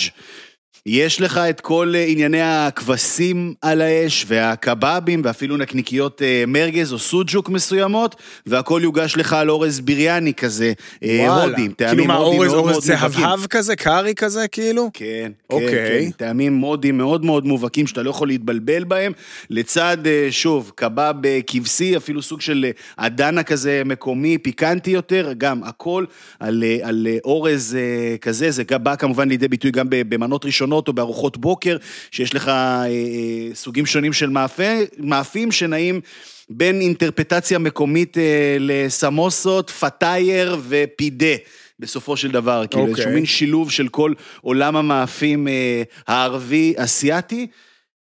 יש לך את כל אה, ענייני הכבשים על האש, והקבבים, ואפילו נקניקיות אה, מרגז או סוג'וק מסוימות, והכל יוגש לך על אורז ביריאני כזה, אה, וואלה. הודים, כאילו טעמים מה, הודים אורז, מאוד מאוד אורז מובהקים. צהבהב כזה, קארי כזה, כאילו? כן, כן, אוקיי. כן, טעמים הודים מאוד מאוד מובהקים שאתה לא יכול להתבלבל בהם, לצד, שוב, קבב כבשי, אפילו סוג של אדנה כזה מקומי, פיקנטי יותר, גם הכל על, על אורז כזה, זה בא כמובן לידי ביטוי גם במנות ראשונות או בארוחות בוקר, שיש לך אה, אה, סוגים שונים של מאפה, מאפים שנעים בין אינטרפטציה מקומית אה, לסמוסות, פתייר ופידה. בסופו של דבר, כאילו אוקיי. איזשהו מין שילוב של כל עולם המאפים אה, הערבי-אסיאתי,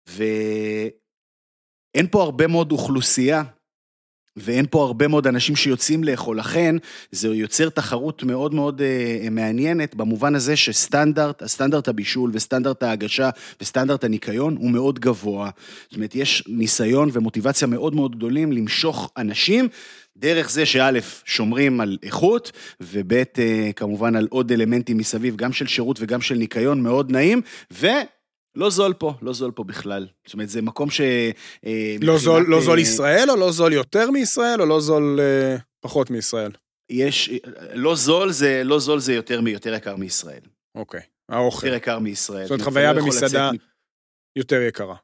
ואין פה הרבה מאוד אוכלוסייה, ואין פה הרבה מאוד אנשים שיוצאים לאכול, לכן זה יוצר תחרות מאוד מאוד אה, מעניינת, במובן הזה שסטנדרט, סטנדרט הבישול וסטנדרט ההגשה וסטנדרט הניקיון הוא מאוד גבוה. זאת אומרת, יש ניסיון ומוטיבציה מאוד מאוד גדולים למשוך אנשים. דרך זה שא', שומרים על איכות, וב', אה, כמובן על עוד אלמנטים מסביב, גם של שירות וגם של ניקיון, מאוד נעים, ולא זול פה, לא זול פה בכלל. זאת אומרת, זה מקום ש... אה, לא זול, לא זול אה, ישראל, או לא זול יותר מישראל, או לא זול אה, פחות מישראל? יש, לא זול זה, לא זול זה יותר, יותר יקר מישראל. אוקיי, האוכל. יותר יקר מישראל. זאת אומרת, חוויה לא במסעדה יותר יקרה.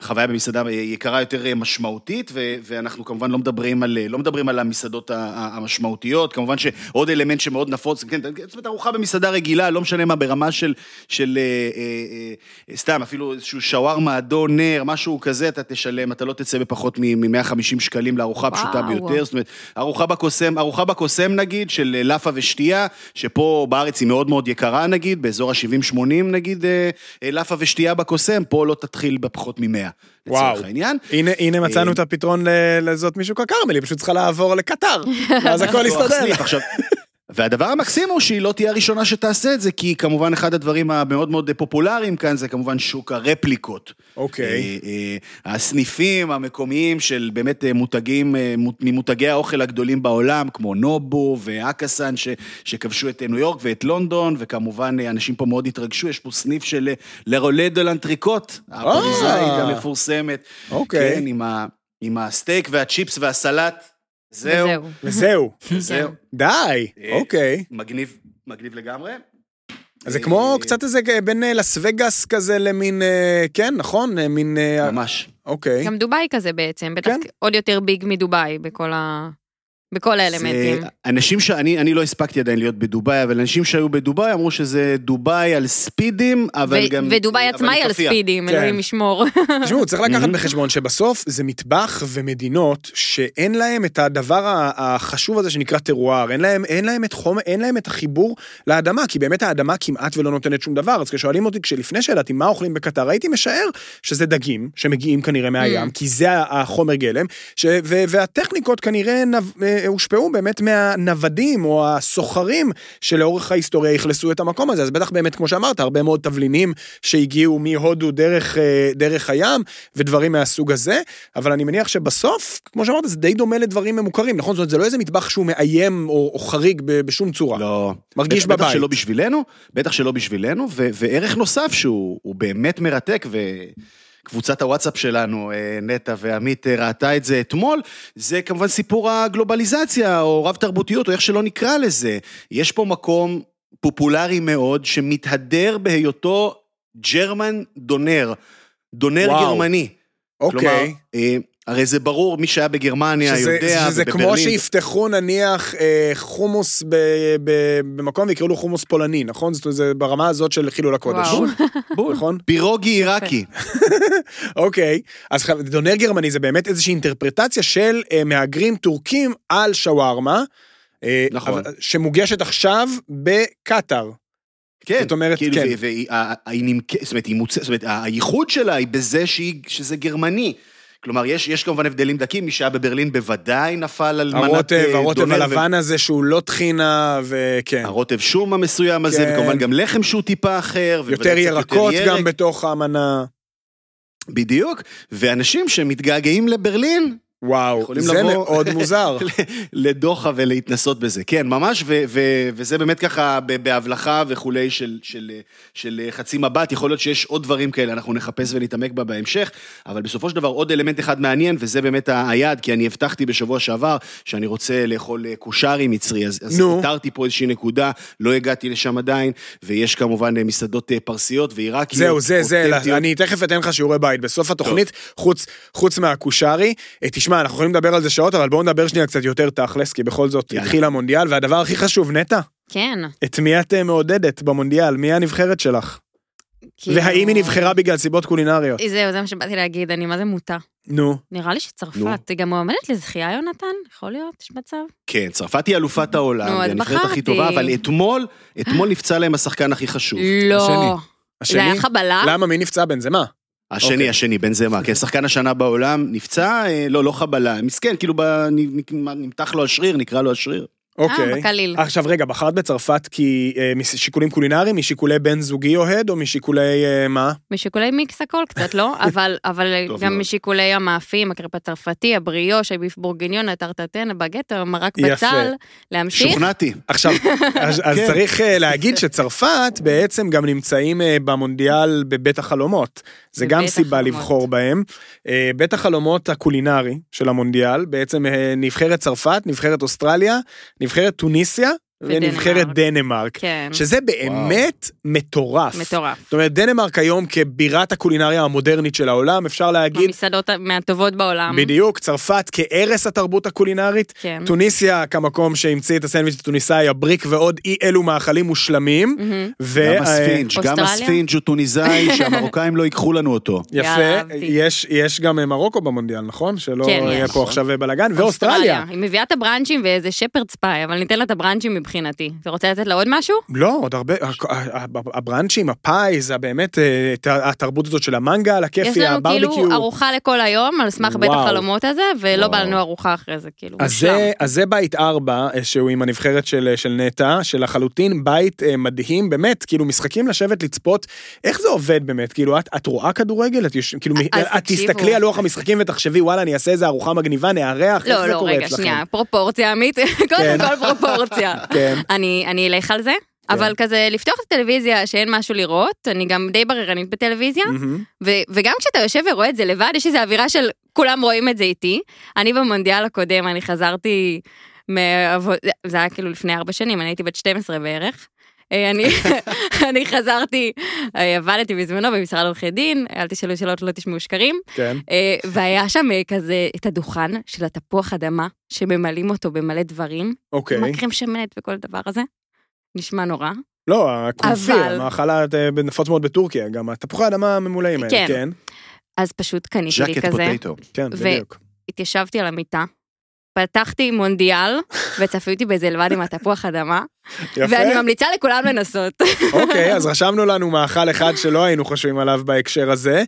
חוויה במסעדה יקרה יותר משמעותית, ו- ואנחנו כמובן לא מדברים על, לא מדברים על המסעדות המשמעותיות, כמובן שעוד אלמנט שמאוד נפוץ, כן, זאת אומרת, ארוחה במסעדה רגילה, לא משנה מה, ברמה של, של אה, אה, אה, סתם, אפילו איזשהו שווארמה, אדון, נר, משהו כזה, אתה תשלם, אתה לא תצא בפחות מ-150 שקלים לארוחה וואו. פשוטה ביותר, זאת אומרת, ארוחה בקוסם, ארוחה בקוסם נגיד, של אה, לאפה ושתייה, שפה בארץ היא מאוד מאוד יקרה נגיד, באזור ה-70-80 נגיד, אה, אה, לאפה ושתייה בקוסם, פה לא תתחיל בפחות מ-100. לצורך העניין. הנה, הנה מצאנו אה, את הפתרון ל- לזאת משוק הכרמל, היא פשוט צריכה לעבור לקטר, ואז הכל יסתדר. והדבר המקסים הוא שהיא לא תהיה הראשונה שתעשה את זה, כי כמובן אחד הדברים המאוד מאוד פופולריים כאן זה כמובן שוק הרפליקות. אוקיי. אה, אה, הסניפים המקומיים של באמת אה, מותגים, מות- ממותגי האוכל הגדולים בעולם, כמו נובו ואקאסן, ש- שכבשו את ניו יורק ואת לונדון, וכמובן אנשים פה מאוד התרגשו, יש פה סניף של Le Relais de l'Entrecôte, הפריזאית המפורסמת. אוקיי. כן, עם ה- עם הסטייק והצ'יפס והסלט. זהו. וזהו. וזהו. זהו. די, אה, אוקיי. מגניב, מגניב לגמרי. אז זה כמו אה, קצת איזה בין אה, לאס וגאס כזה למין, כן, נכון? מין, ממש. אוקיי. גם דובאי כזה בעצם, בטח כן. עוד יותר big מדובאי בכל ה... בכל האלמנטים. זה- אנשים שאני אני לא הספקתי עדיין להיות בדובאי, אבל אנשים שהיו בדובאי אמרו שזה דובאי על ספידים, אבל ו- גם... ודובאי עצמה היא על. ספידים, כן. אלוהים ישמור. תשמעו, צריך לקחת. בחשבון שבסוף זה מטבח ומדינות שאין להם את הדבר החשוב הזה שנקרא טרואר, אין להם, אין להם את חום, אין להם את החיבור לאדמה, כי באמת האדמה כמעט ולא נותנת שום דבר. אז כששואלים אותי, כשלפני שידעתי מה אוכלים בקטר, הייתי משער שזה דגים שמגיעים כנראה מהים, Mm. כי זה החומר גלם, ש, ו, והטכניקות כנראה נב, אה, הושפעו באמת מהנוודים או הסוחרים שלאורך ההיסטוריה אכלסו את המקום הזה. אז בטח באמת, כמו שאמרת, הרבה מאוד תבלינים שהגיעו מהודו דרך, אה, דרך הים ודברים מהסוג הזה, אבל אני מניח שבסוף, כמו שאמרת, זה די דומה לדברים ממוכרים, נכון? זאת אומרת, זה לא איזה מטבח שהוא מאיים או, או חריג בשום צורה. לא. מרגיש בטח בבית. שלא בשבילנו, בטח שלא בשבילנו, ו- וערך נוסף שהוא הוא באמת מרתק, וקבוצת הוואטסאפ שלנו, אה, נטע ועמית, אה, ראתה את זה אתמול, זה כמובן סיפור הגלובליזציה, או רב תרבותיות, או איך שלא נקרא לזה. יש פה מקום פופולרי מאוד, שמתהדר בהיותו ג'רמן דונר, דונר וואו. גרמני. אוקיי. כלומר, אה, הרי זה ברור, מי שהיה בגרמניה שזה, יודע, שזה כמו ובברלין- שיפתחו נניח אה, חומוס ב, ב, במקום ויקראו לו חומוס פולני, נכון? זאת אומרת, זה ברמה הזאת של חילול הקודש. וואו. בול. נכון? פירוגי עיראקי. אוקיי, אז דונר גרמני זה באמת איזושהי אינטרפרטציה של אה, מהגרים טורקים על שווארמה. אה, נכון. אבל- שמוגשת עכשיו בקטאר. כן, זאת אומרת, כאילו, כן. ו- והיא נמכ- זאת אומרת, היא מוצ... זאת אומרת, הייחוד שלה היא בזה שהיא, שזה גרמני. כלומר, יש, יש כמובן הבדלים דקים, מי שהיה בברלין בוודאי נפל על מנת אה, הרוטב דונר, הלבן הזה שהוא לא טחינה, וכן. הרוטב שום המסוים הזה, כן. וכמובן גם לחם שהוא טיפה אחר. יותר ירקות ירק. גם בתוך המנה. בדיוק, ואנשים שמתגעגעים לברלין, וואו, זה לבוא- מאוד מוזר. לדוחה ולהתנסות בזה. כן, ממש, ו- ו- וזה באמת ככה בהבלחה וכולי של, של, של חצי מבט, יכול להיות שיש עוד דברים כאלה, אנחנו נחפש ונתעמק בה בהמשך, אבל בסופו של דבר עוד אלמנט אחד מעניין, וזה באמת היעד, כי אני הבטחתי בשבוע שעבר שאני רוצה לאכול אה, קושרי מצרי, אז, אז נו. איתרתי פה איזושהי נקודה, לא הגעתי לשם עדיין, ויש כמובן אה, מסעדות אה, פרסיות ועיראקיות. זהו, זה, זה. אני תכף אתן לך שיעורי בית בסוף התוכנית, חוץ, חוץ מהקושרי. תשמע, אנחנו יכולים לדבר על זה שעות, אבל בואו נדבר שנייה קצת יותר תכלס, כי בכל זאת יאללה. התחיל המונדיאל, והדבר הכי חשוב, נטע, כן. את מי את אה, מעודדת במונדיאל? מי הנבחרת שלך? כאילו- והאם היא נבחרה בגלל סיבות קולינריות? זהו, זה מה שבאתי להגיד, אני מה זה מוטה. נו. נראה לי. שצרפת, היא גם מועמדת לזכייה, יונתן? יכול להיות? יש מצב? כן, צרפת היא אלופת העולם, נו, אז והיא הנבחרת הכי. טובה, אבל אתמול, אתמול נפצע להם השחקן הכי חשוב. לא. השני. זה היה השני? חבלה? למה? מי נפצע בן זה מה? השני, אוקיי. השני, בן זמה, כן, שחקן השנה בעולם, נפצע, אה, לא, לא חבלה, מסכן, כאילו נמתח לו השריר, נקרא לו השריר. אוקיי. אה, בקליל. עכשיו רגע, בחרת בצרפת כי אה, משיקולים קולינריים, משיקולי בן זוגי אוהד, או משיקולי אה, מה? משיקולי מיקס הכל קצת, לא? אבל, אבל גם מאוד. משיקולי המאפים, הקרפ הצרפתי, הבריאוש, הביף בורגיניון, הטרטטן, הבגט, המרק יפה. בצל, להמשיך. שוכנעתי. עכשיו, אז, אז כן. צריך אה, להגיד שצרפת בעצם גם נמצאים אה, במונדיאל בבית החלומות. זה גם סיבה החלומות. לבחור בהם. אה, בית החלומות הקולינרי של המונדיאל, בעצם אה, נבחרת צרפת, נבחרת אוסטרליה, נבחרת טוניסיה ונבחרת. דנמרק. כן, שזה באמת מטורף. מטורף. זאת אומרת, דנמרק היום כבירת הקולינריה המודרנית של העולם, אפשר להגיד, המסעדות מהטובות בעולם. בדיוק, צרפת כערש התרבות הקולינרית, כן. טוניסיה כמקום שהמציא את הסנדוויץ' הטוניסאי, הבריק ועוד אי אלו מאכלים מושלמים. מהמם. ו- גם הספינג', גם? הספינג' הוא טוניסאי, שהמרוקאים לא ייקחו לנו אותו. יפה. יש, יש גם אה, מרוקו במונדיאל, נכון? שלא כן, יהיה יש. פה עכשיו בלאגן, ואוסטרליה. היא מביאה את הבראנצ'ים ואיזה שפרד ספאי, אבל ניתן לה את הבראנצ'ים מבחינתי. אתה רוצה לתת לה עוד משהו? לא, עוד הרבה, הבראנצ'ים, הפאי, זה באמת אה, התרבות הזאת של המנגל, יש הכיפי, לנו הברביקיו. כאילו ארוחה לכל היום, על סמך בית. החלומות הזה, ולא. בא לנו ארוחה אחרי זה, כאילו. אז. זה, בית ארבע, אה, שהוא עם הנבחרת של, של נטע, שלחלוטין בית אה, מדהים, באמת, כאילו משחקים לשבת לצפות, איך זה עובד באמת? כאילו, את, את רואה כדורגל? את. כאילו. תסתכלי על לוח המשחקים ותחשבי, וואלה, אני אעשה איזה ארוחה מגניבה, נארח, איך לא, זה לא, קורה רגע, אצלכם? שנייה, פרופורציה, עמית, כן. קודם כל פרופורציה. כן. אני אני אלך על זה, אבל כזה לפתוח את הטלוויזיה שאין משהו לראות, אני גם די בררנית בטלוויזיה, מהמם. ו- וגם כשאתה יושב ורואה את זה לבד, יש איזו אווירה של כולם רואים את זה איתי. אני במונדיאל הקודם, אני חזרתי מעבוד... זה היה כאילו לפני ארבע שנים, אני הייתי בת 12 בערך. אה, אני, אני חזרתי, אה, עבדתי בזמנו במשרד עורכי דין, אל תשאלו שאלות, לא תשמעו שקרים. כן. אה, והיה שם כזה את הדוכן של התפוח אדמה, שממלאים אותו במלא דברים, אוקיי. עם הקרם שמנת וכל הדבר הזה. נשמע נורא. לא, הקונפיר, אבל- המאכל ה- נפוץ מאוד בטורקיה, גם התפוחי האדמה הממולאים האלה, כן. כן. אז פשוט קניתי לי ז'קט כזה, פוטטו. כן, בדיוק. התיישבתי על המיטה, פתחתי מונדיאל, וצפיתי בזה לבד עם התפוח אדמה, יפה. ואני ממליצה לכולם לנסות. אוקיי, אז רשמנו לנו מאכל אחד שלא היינו חושבים עליו בהקשר הזה.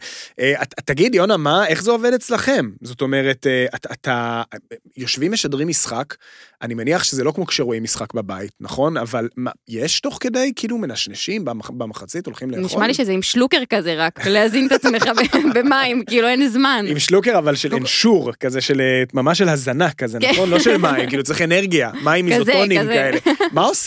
את- תגיד, יונה, מה, איך זה עובד אצלכם? זאת אומרת, אה, את- אתה, יושבים משדרים משחק, אני מניח שזה לא כמו כשרואים משחק בבית, נכון? אבל מה, יש תוך כדי, כאילו מנשנשים במח- במחצית, הולכים לאכול? נשמע לי שזה עם שלוקר כזה רק, להזין את עצמך במים, כאילו אין זמן. עם שלוקר אבל של אנשור, כזה של, אה, ממש של הזנה כזה, כן. נכון? לא של מים, כאילו צריך אנרגיה, מים איזוטונים. כאלה. מה עושים?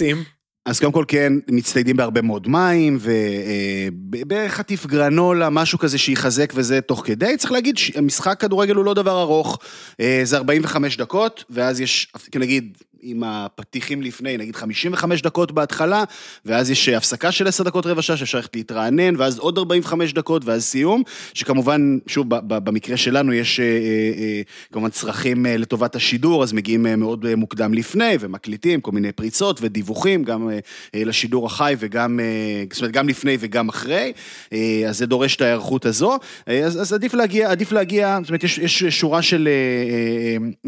אז קודם כל כן, מצטיידים בהרבה מאוד מים, ובחטיף גרנולה, משהו כזה שיחזק וזה תוך כדי. צריך להגיד, משחק כדורגל הוא לא דבר ארוך, אה, זה 45 דקות, ואז יש, נגיד, עם הפתיחים לפני, נגיד 55 דקות בהתחלה, ואז יש הפסקה של 10 דקות רבע שעה שאפשר ללכת להתרענן, ואז עוד 45 דקות, ואז סיום, שכמובן, שוב, במקרה שלנו יש אה, אה, אה, כמובן צרכים לטובת השידור, אז מגיעים מאוד מוקדם לפני, ומקליטים כל מיני פריצות ודיווחים, גם לשידור החי וגם, זאת אומרת, גם לפני וגם אחרי, אז זה דורש את ההיערכות הזו, אז, אז עדיף להגיע, עדיף להגיע, זאת אומרת, יש, יש שורה של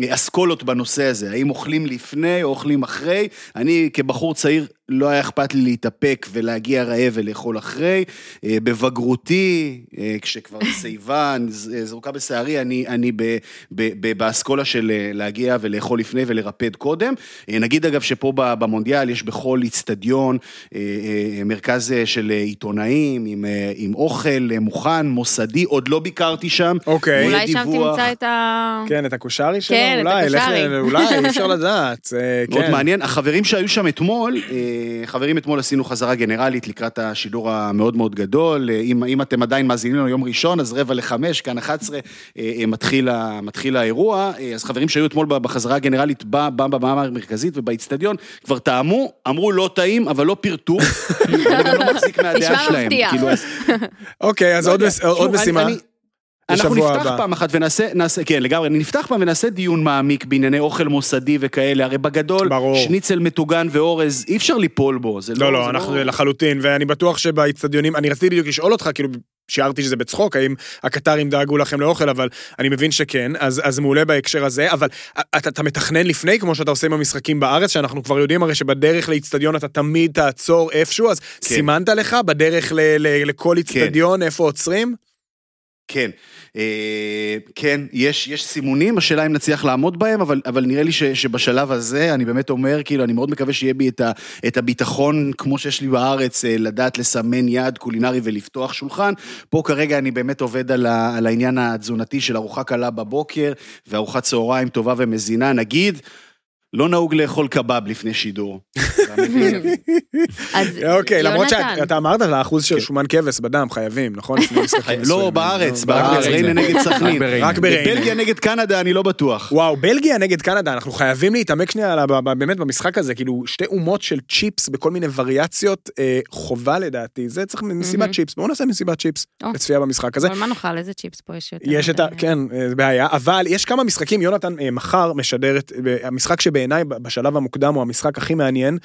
אסכולות בנושא הזה, האם אוכלים לפני או אוכלים אחרי, אני כבחור צעיר לא היה אכפת לי להתאפק ולהגיע רעב ולאכול אחרי. אה, בבגרותי, אה, כשכבר שיבה ז- זרוקה בשערי, אני, אני ב, ב, ב, באסכולה של אה, להגיע ולאכול לפני ולרפד קודם. אה, נגיד אגב שפה במונדיאל יש בכל איצטדיון אה, אה, מרכז אה, של אה, עיתונאים עם, אה, עם אוכל אה, מוכן, מוסדי, עוד לא ביקרתי שם. אוקיי. אולי שם. תמצא את ה... כן, את הקושרי שלו? כן, את אולי, לך- הקושרי. אולי, אי אפשר לדעת. אה, מאוד כן. מעניין. החברים שהיו שם אתמול, אה, חברים, אתמול עשינו חזרה גנרלית לקראת השידור המאוד מאוד גדול. אה, אם, אם אתם עדיין מאזינים לנו יום ראשון, אז רבע לחמש, כאן 11, אה, אה, מתחיל, מתחיל האירוע. אה, אז חברים שהיו אתמול בחזרה הגנרלית בבמה המרכזית ובאיצטדיון, כבר טעמו, אמרו לא טעים, אבל לא פירטו. אני גם לא מחזיק מהדעה נשמע שלהם. מבטיח. כאילו, אז- אוקיי, אז לא עוד משימה. אנחנו נפתח הבא. פעם אחת ונעשה, נעשה, כן לגמרי, נפתח פעם ונעשה דיון מעמיק בענייני אוכל מוסדי וכאלה, הרי בגדול, ברור. שניצל מטוגן ואורז, אי אפשר ליפול בו, זה לא... לא, לא, זה אנחנו לחלוטין, ואני בטוח שבאיצטדיונים, אני רציתי בדיוק לשאול אותך, כאילו, שיערתי שזה בצחוק, האם הקטרים דאגו לכם לאוכל, אבל אני מבין שכן, אז, אז מעולה בהקשר הזה, אבל אתה, אתה מתכנן לפני, כמו שאתה עושה עם המשחקים בארץ, שאנחנו כבר יודעים הרי שבדרך לאיצטדיון אתה תמיד תעצור איפשהו, אז כן. סימנת לך בדרך ל, ל, לכל איצטדיון, איפה עוצרים? כן, אה, כן, יש, יש סימונים, השאלה אם נצליח לעמוד בהם, אבל, אבל נראה לי שבשלב הזה, אני באמת אומר, כאילו, אני מאוד מקווה שיהיה בי את, הביטחון, כמו שיש לי בארץ, אה, לדעת לסמן יעד קולינרי ולפתוח שולחן. פה כרגע אני באמת עובד על העניין התזונתי של ארוחה קלה בבוקר, וארוחת צהריים טובה ומזינה, נגיד. לא נהוג לאכול קבב לפני שידור. אז אוקיי, למרות שאתה אמרת על האחוז של שומן כבש בדם, חייבים, נכון? לא, מסוימים. בארץ, לא, בארץ, ריינה נגד סכנין. רק בריינה. בלגיה נגד קנדה, אני לא בטוח. וואו, בלגיה נגד קנדה, אנחנו חייבים להתעמק שנייה על ה- ב- ב- באמת במשחק הזה, כאילו שתי אומות של צ'יפס בכל מיני וריאציות, אה, חובה לדעתי, זה צריך מסיבת מהמם. צ'יפס, בואו נעשה מסיבת צ'יפס. לצפייה במשחק הזה. אבל מה נאכל? איזה צ'יפס פה יש יותר? יש את ה... כן, אה, זה בעיה, אבל יש כמה משחקים, יונתן אה, מחר משדר את... אה, המשחק שבעיניי ב- בשלב המוקדם הוא המשחק הכי מעניין.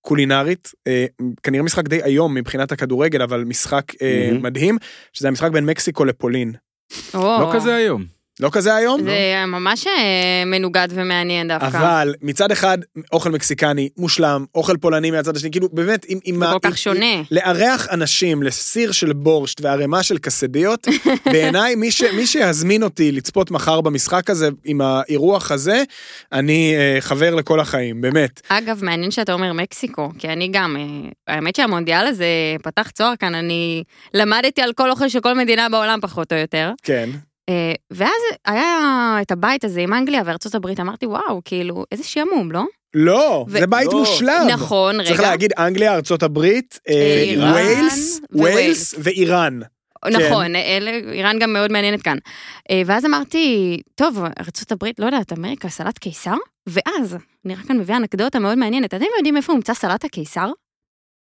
קולינרית, אה, כנראה משחק די איום מבחינת הכדורגל, אבל משחק אה, מהמם. מדהים, שזה המשחק בין מקסיקו לפולין. או, לא כזה היום. לא כזה היום? זה ממש אה, מנוגד ומעניין דווקא. אבל מצד אחד אוכל מקסיקני מושלם, אוכל פולני מהצד השני, כאילו באמת עם... עם כל כך שונה. לארח אנשים לסיר של בורשט וערימה של קסדיות, בעיניי מי, ש, מי שיזמין אותי לצפות מחר במשחק הזה עם האירוח הזה, אני אה, חבר לכל החיים, באמת. אגב, מעניין שאתה אומר מקסיקו, כי אני גם, אה, האמת שהמונדיאל הזה פתח צוהר כאן, אני למדתי על כל אוכל של כל מדינה בעולם פחות או יותר. כן. אה, ואז היה את הבית הזה עם אנגליה וארצות הברית, אמרתי, וואו, כאילו, איזה שעמום, לא? לא, ו- זה בית לא, מושלם. נכון, רגע. צריך להגיד אנגליה, ארצות הברית, אה, איראן ווילס. ווילס ואיראן. נכון, אלה, איראן גם מאוד מעניינת כאן. אה, ואז אמרתי, טוב, ארה"ב, לא יודעת, אמריקה, סלט קיסר? ואז, אני רק כאן מביאה אנקדוטה מאוד מעניינת. אתם יודעים איפה הומצא סלט הקיסר?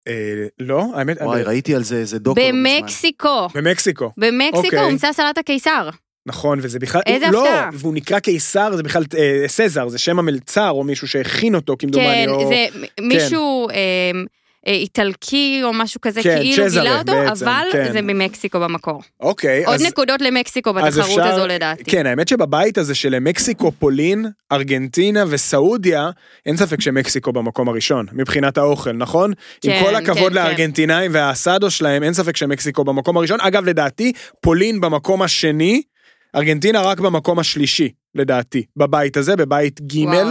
אה, לא, האמת, וואי, ראיתי על זה איזה דוקו. לא. במקסיקו. במקסיקו. במקסיקו אוקיי. הומצא סלט הקיסר. נכון, וזה בכלל, איזה לא, הפתעה. והוא נקרא קיסר, זה בכלל אה, סזר, זה שם המלצר או מישהו שהכין אותו כמדומני, כן, או... זה מישהו אה, אה, איטלקי או משהו כזה, כן, כאילו צ'זרה גילה אותו, בעצם, אבל כן. זה ממקסיקו במקור. אוקיי, עוד אז... נקודות למקסיקו בתחרות אפשר- הזו לדעתי. כן, האמת שבבית הזה של מקסיקו, פולין, ארגנטינה וסעודיה, אין ספק שמקסיקו במקום הראשון, מבחינת האוכל, נכון? עם כן, כל הכבוד כן, לארגנטינאים והאסדו שלהם, אין ספק שמקסיקו במקום הראשון. אגב, לדעתי, פולין במקום השני, ארגנטינה רק במקום השלישי, לדעתי, בבית הזה, בבית ג', וואו.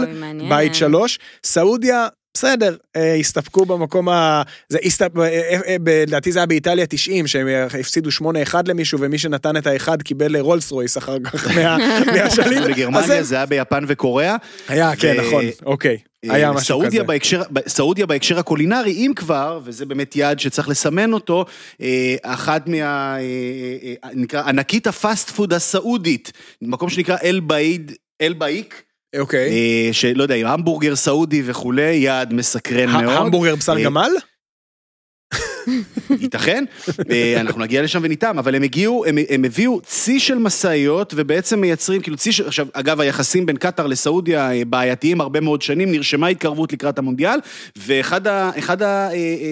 בית שלוש, סעודיה, בסדר, אה, הסתפקו במקום ה... זה הסתפ... אה, אה, לדעתי זה היה באיטליה 90, שהם הפסידו 8-1 למישהו, ומי שנתן את האחד קיבל אה, רולס רויס אחר כך מה- מהשליט. בגרמניה זה- זה היה ביפן וקוריאה. היה, כן, נכון, אוקיי. היה משהו סעודיה כזה. בהקשר, סעודיה בהקשר הקולינרי, אם כבר, וזה באמת יעד שצריך לסמן אותו, אחת מה... נקרא ענקית ה fast food הסעודית, מקום שנקרא אל באיד, אל באיק, אוקיי. אה, שלא יודע, המבורגר סעודי וכולי, יעד מסקרן מאוד. המבורגר בשר אה, גמל? ייתכן, אה, אנחנו נגיע לשם ונטעם, אבל הם הגיעו, הם, הם הביאו צי של משאיות ובעצם מייצרים, כאילו צי של, עכשיו, אגב, היחסים בין קטאר לסעודיה אה, בעייתיים הרבה מאוד שנים, נרשמה התקרבות לקראת המונדיאל, ואחד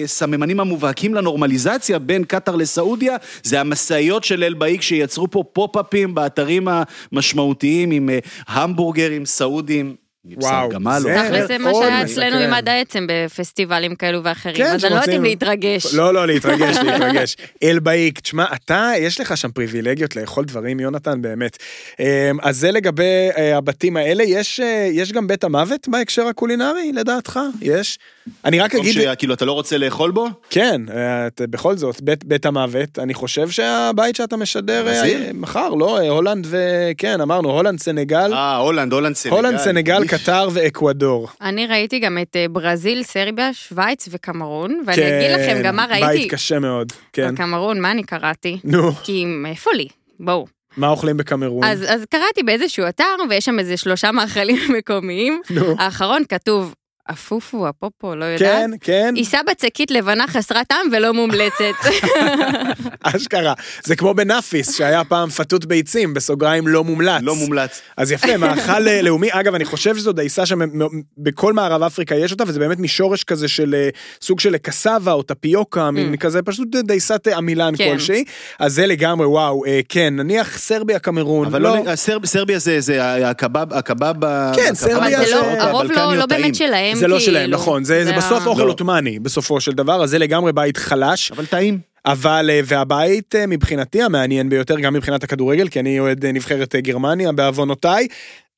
הסממנים המובהקים לנורמליזציה בין קטאר לסעודיה, זה המשאיות של אל-באיק שיצרו פה פופ-אפים באתרים המשמעותיים עם אה, המבורגרים סעודים. וואו, גמל. זה- תכל'ס זה מה שהיה. אצלנו עם עד העצם בפסטיבלים כאלו ואחרים, כן, אז אני לא יודעת אם להתרגש. לא, לא, להתרגש, להתרגש. אלבאיק, תשמע, אתה, יש לך שם פריבילגיות לאכול דברים, יונתן, באמת. אמ, אז זה לגבי אה, הבתים האלה, יש אה, יש גם בית המוות בהקשר הקולינרי, לדעתך? יש? אני רק אגיד, שכאילו אתה לא רוצה לאכול בו? כן, אה, את- בכל זאת, בית, בית המוות, אני חושב שהבית שאתה משדר אה, ברזיל? מחר, לא? אה, הולנד וכן, אמרנו, הולנד, סנגל, אה, הולנד, הולנד, סנגל. הולנד, סנגל, איש. קטר ואקוודור. אני ראיתי גם את ברזיל, סרביה, שווייץ וקמרון, ואני כן, אגיד לכם גם מה ראיתי בית קשה מאוד, כן. בקמרון, מה אני קראתי? נו, כי מאיפה לי? בואו. מה אוכלים בקמרון? אז, אז קראתי באיזשהו אתר, ויש שם איזה שלושה מאכלים מקומיים. נו, האחרון כתוב, אפופו, אפופו, לא יודעת. כן, כן, עיסה בצקית לבנה חסרת טעם ולא מומלצת. אשכרה. זה כמו בנאפיס, שהיה פעם פתות ביצים, בסוגריים לא מומלץ. לא מומלץ. אז יפה, מאכל אה, לאומי. אגב, אני חושב שזו דייסה שבכל מערב אפריקה יש אותה, וזה באמת משורש כזה של אה, סוג של קסבה או טפיוקה, מין כזה, פשוט דייסת אה, עמילן Mm. כן. כלשהי. אז זה לגמרי, וואו, אה, כן, נניח סרביה, קמרון, אבל לא... לא, סרב- סרביה זה, זה הקבב, הקבב, כן, סרביה זה לא, זה- הרוב לא, לא. באמת שלהם, זה לא שלהם, כאילו. נכון, זה זה בסוף אוכל לא. עות'מאני, בסופו של דבר, אז זה לגמרי בית חלש. אבל טעים. אבל, אה, והבית אה, מבחינתי המעניין ביותר, גם מבחינת הכדורגל, כי אני אוהד אה, נבחרת גרמניה בעוונותיי,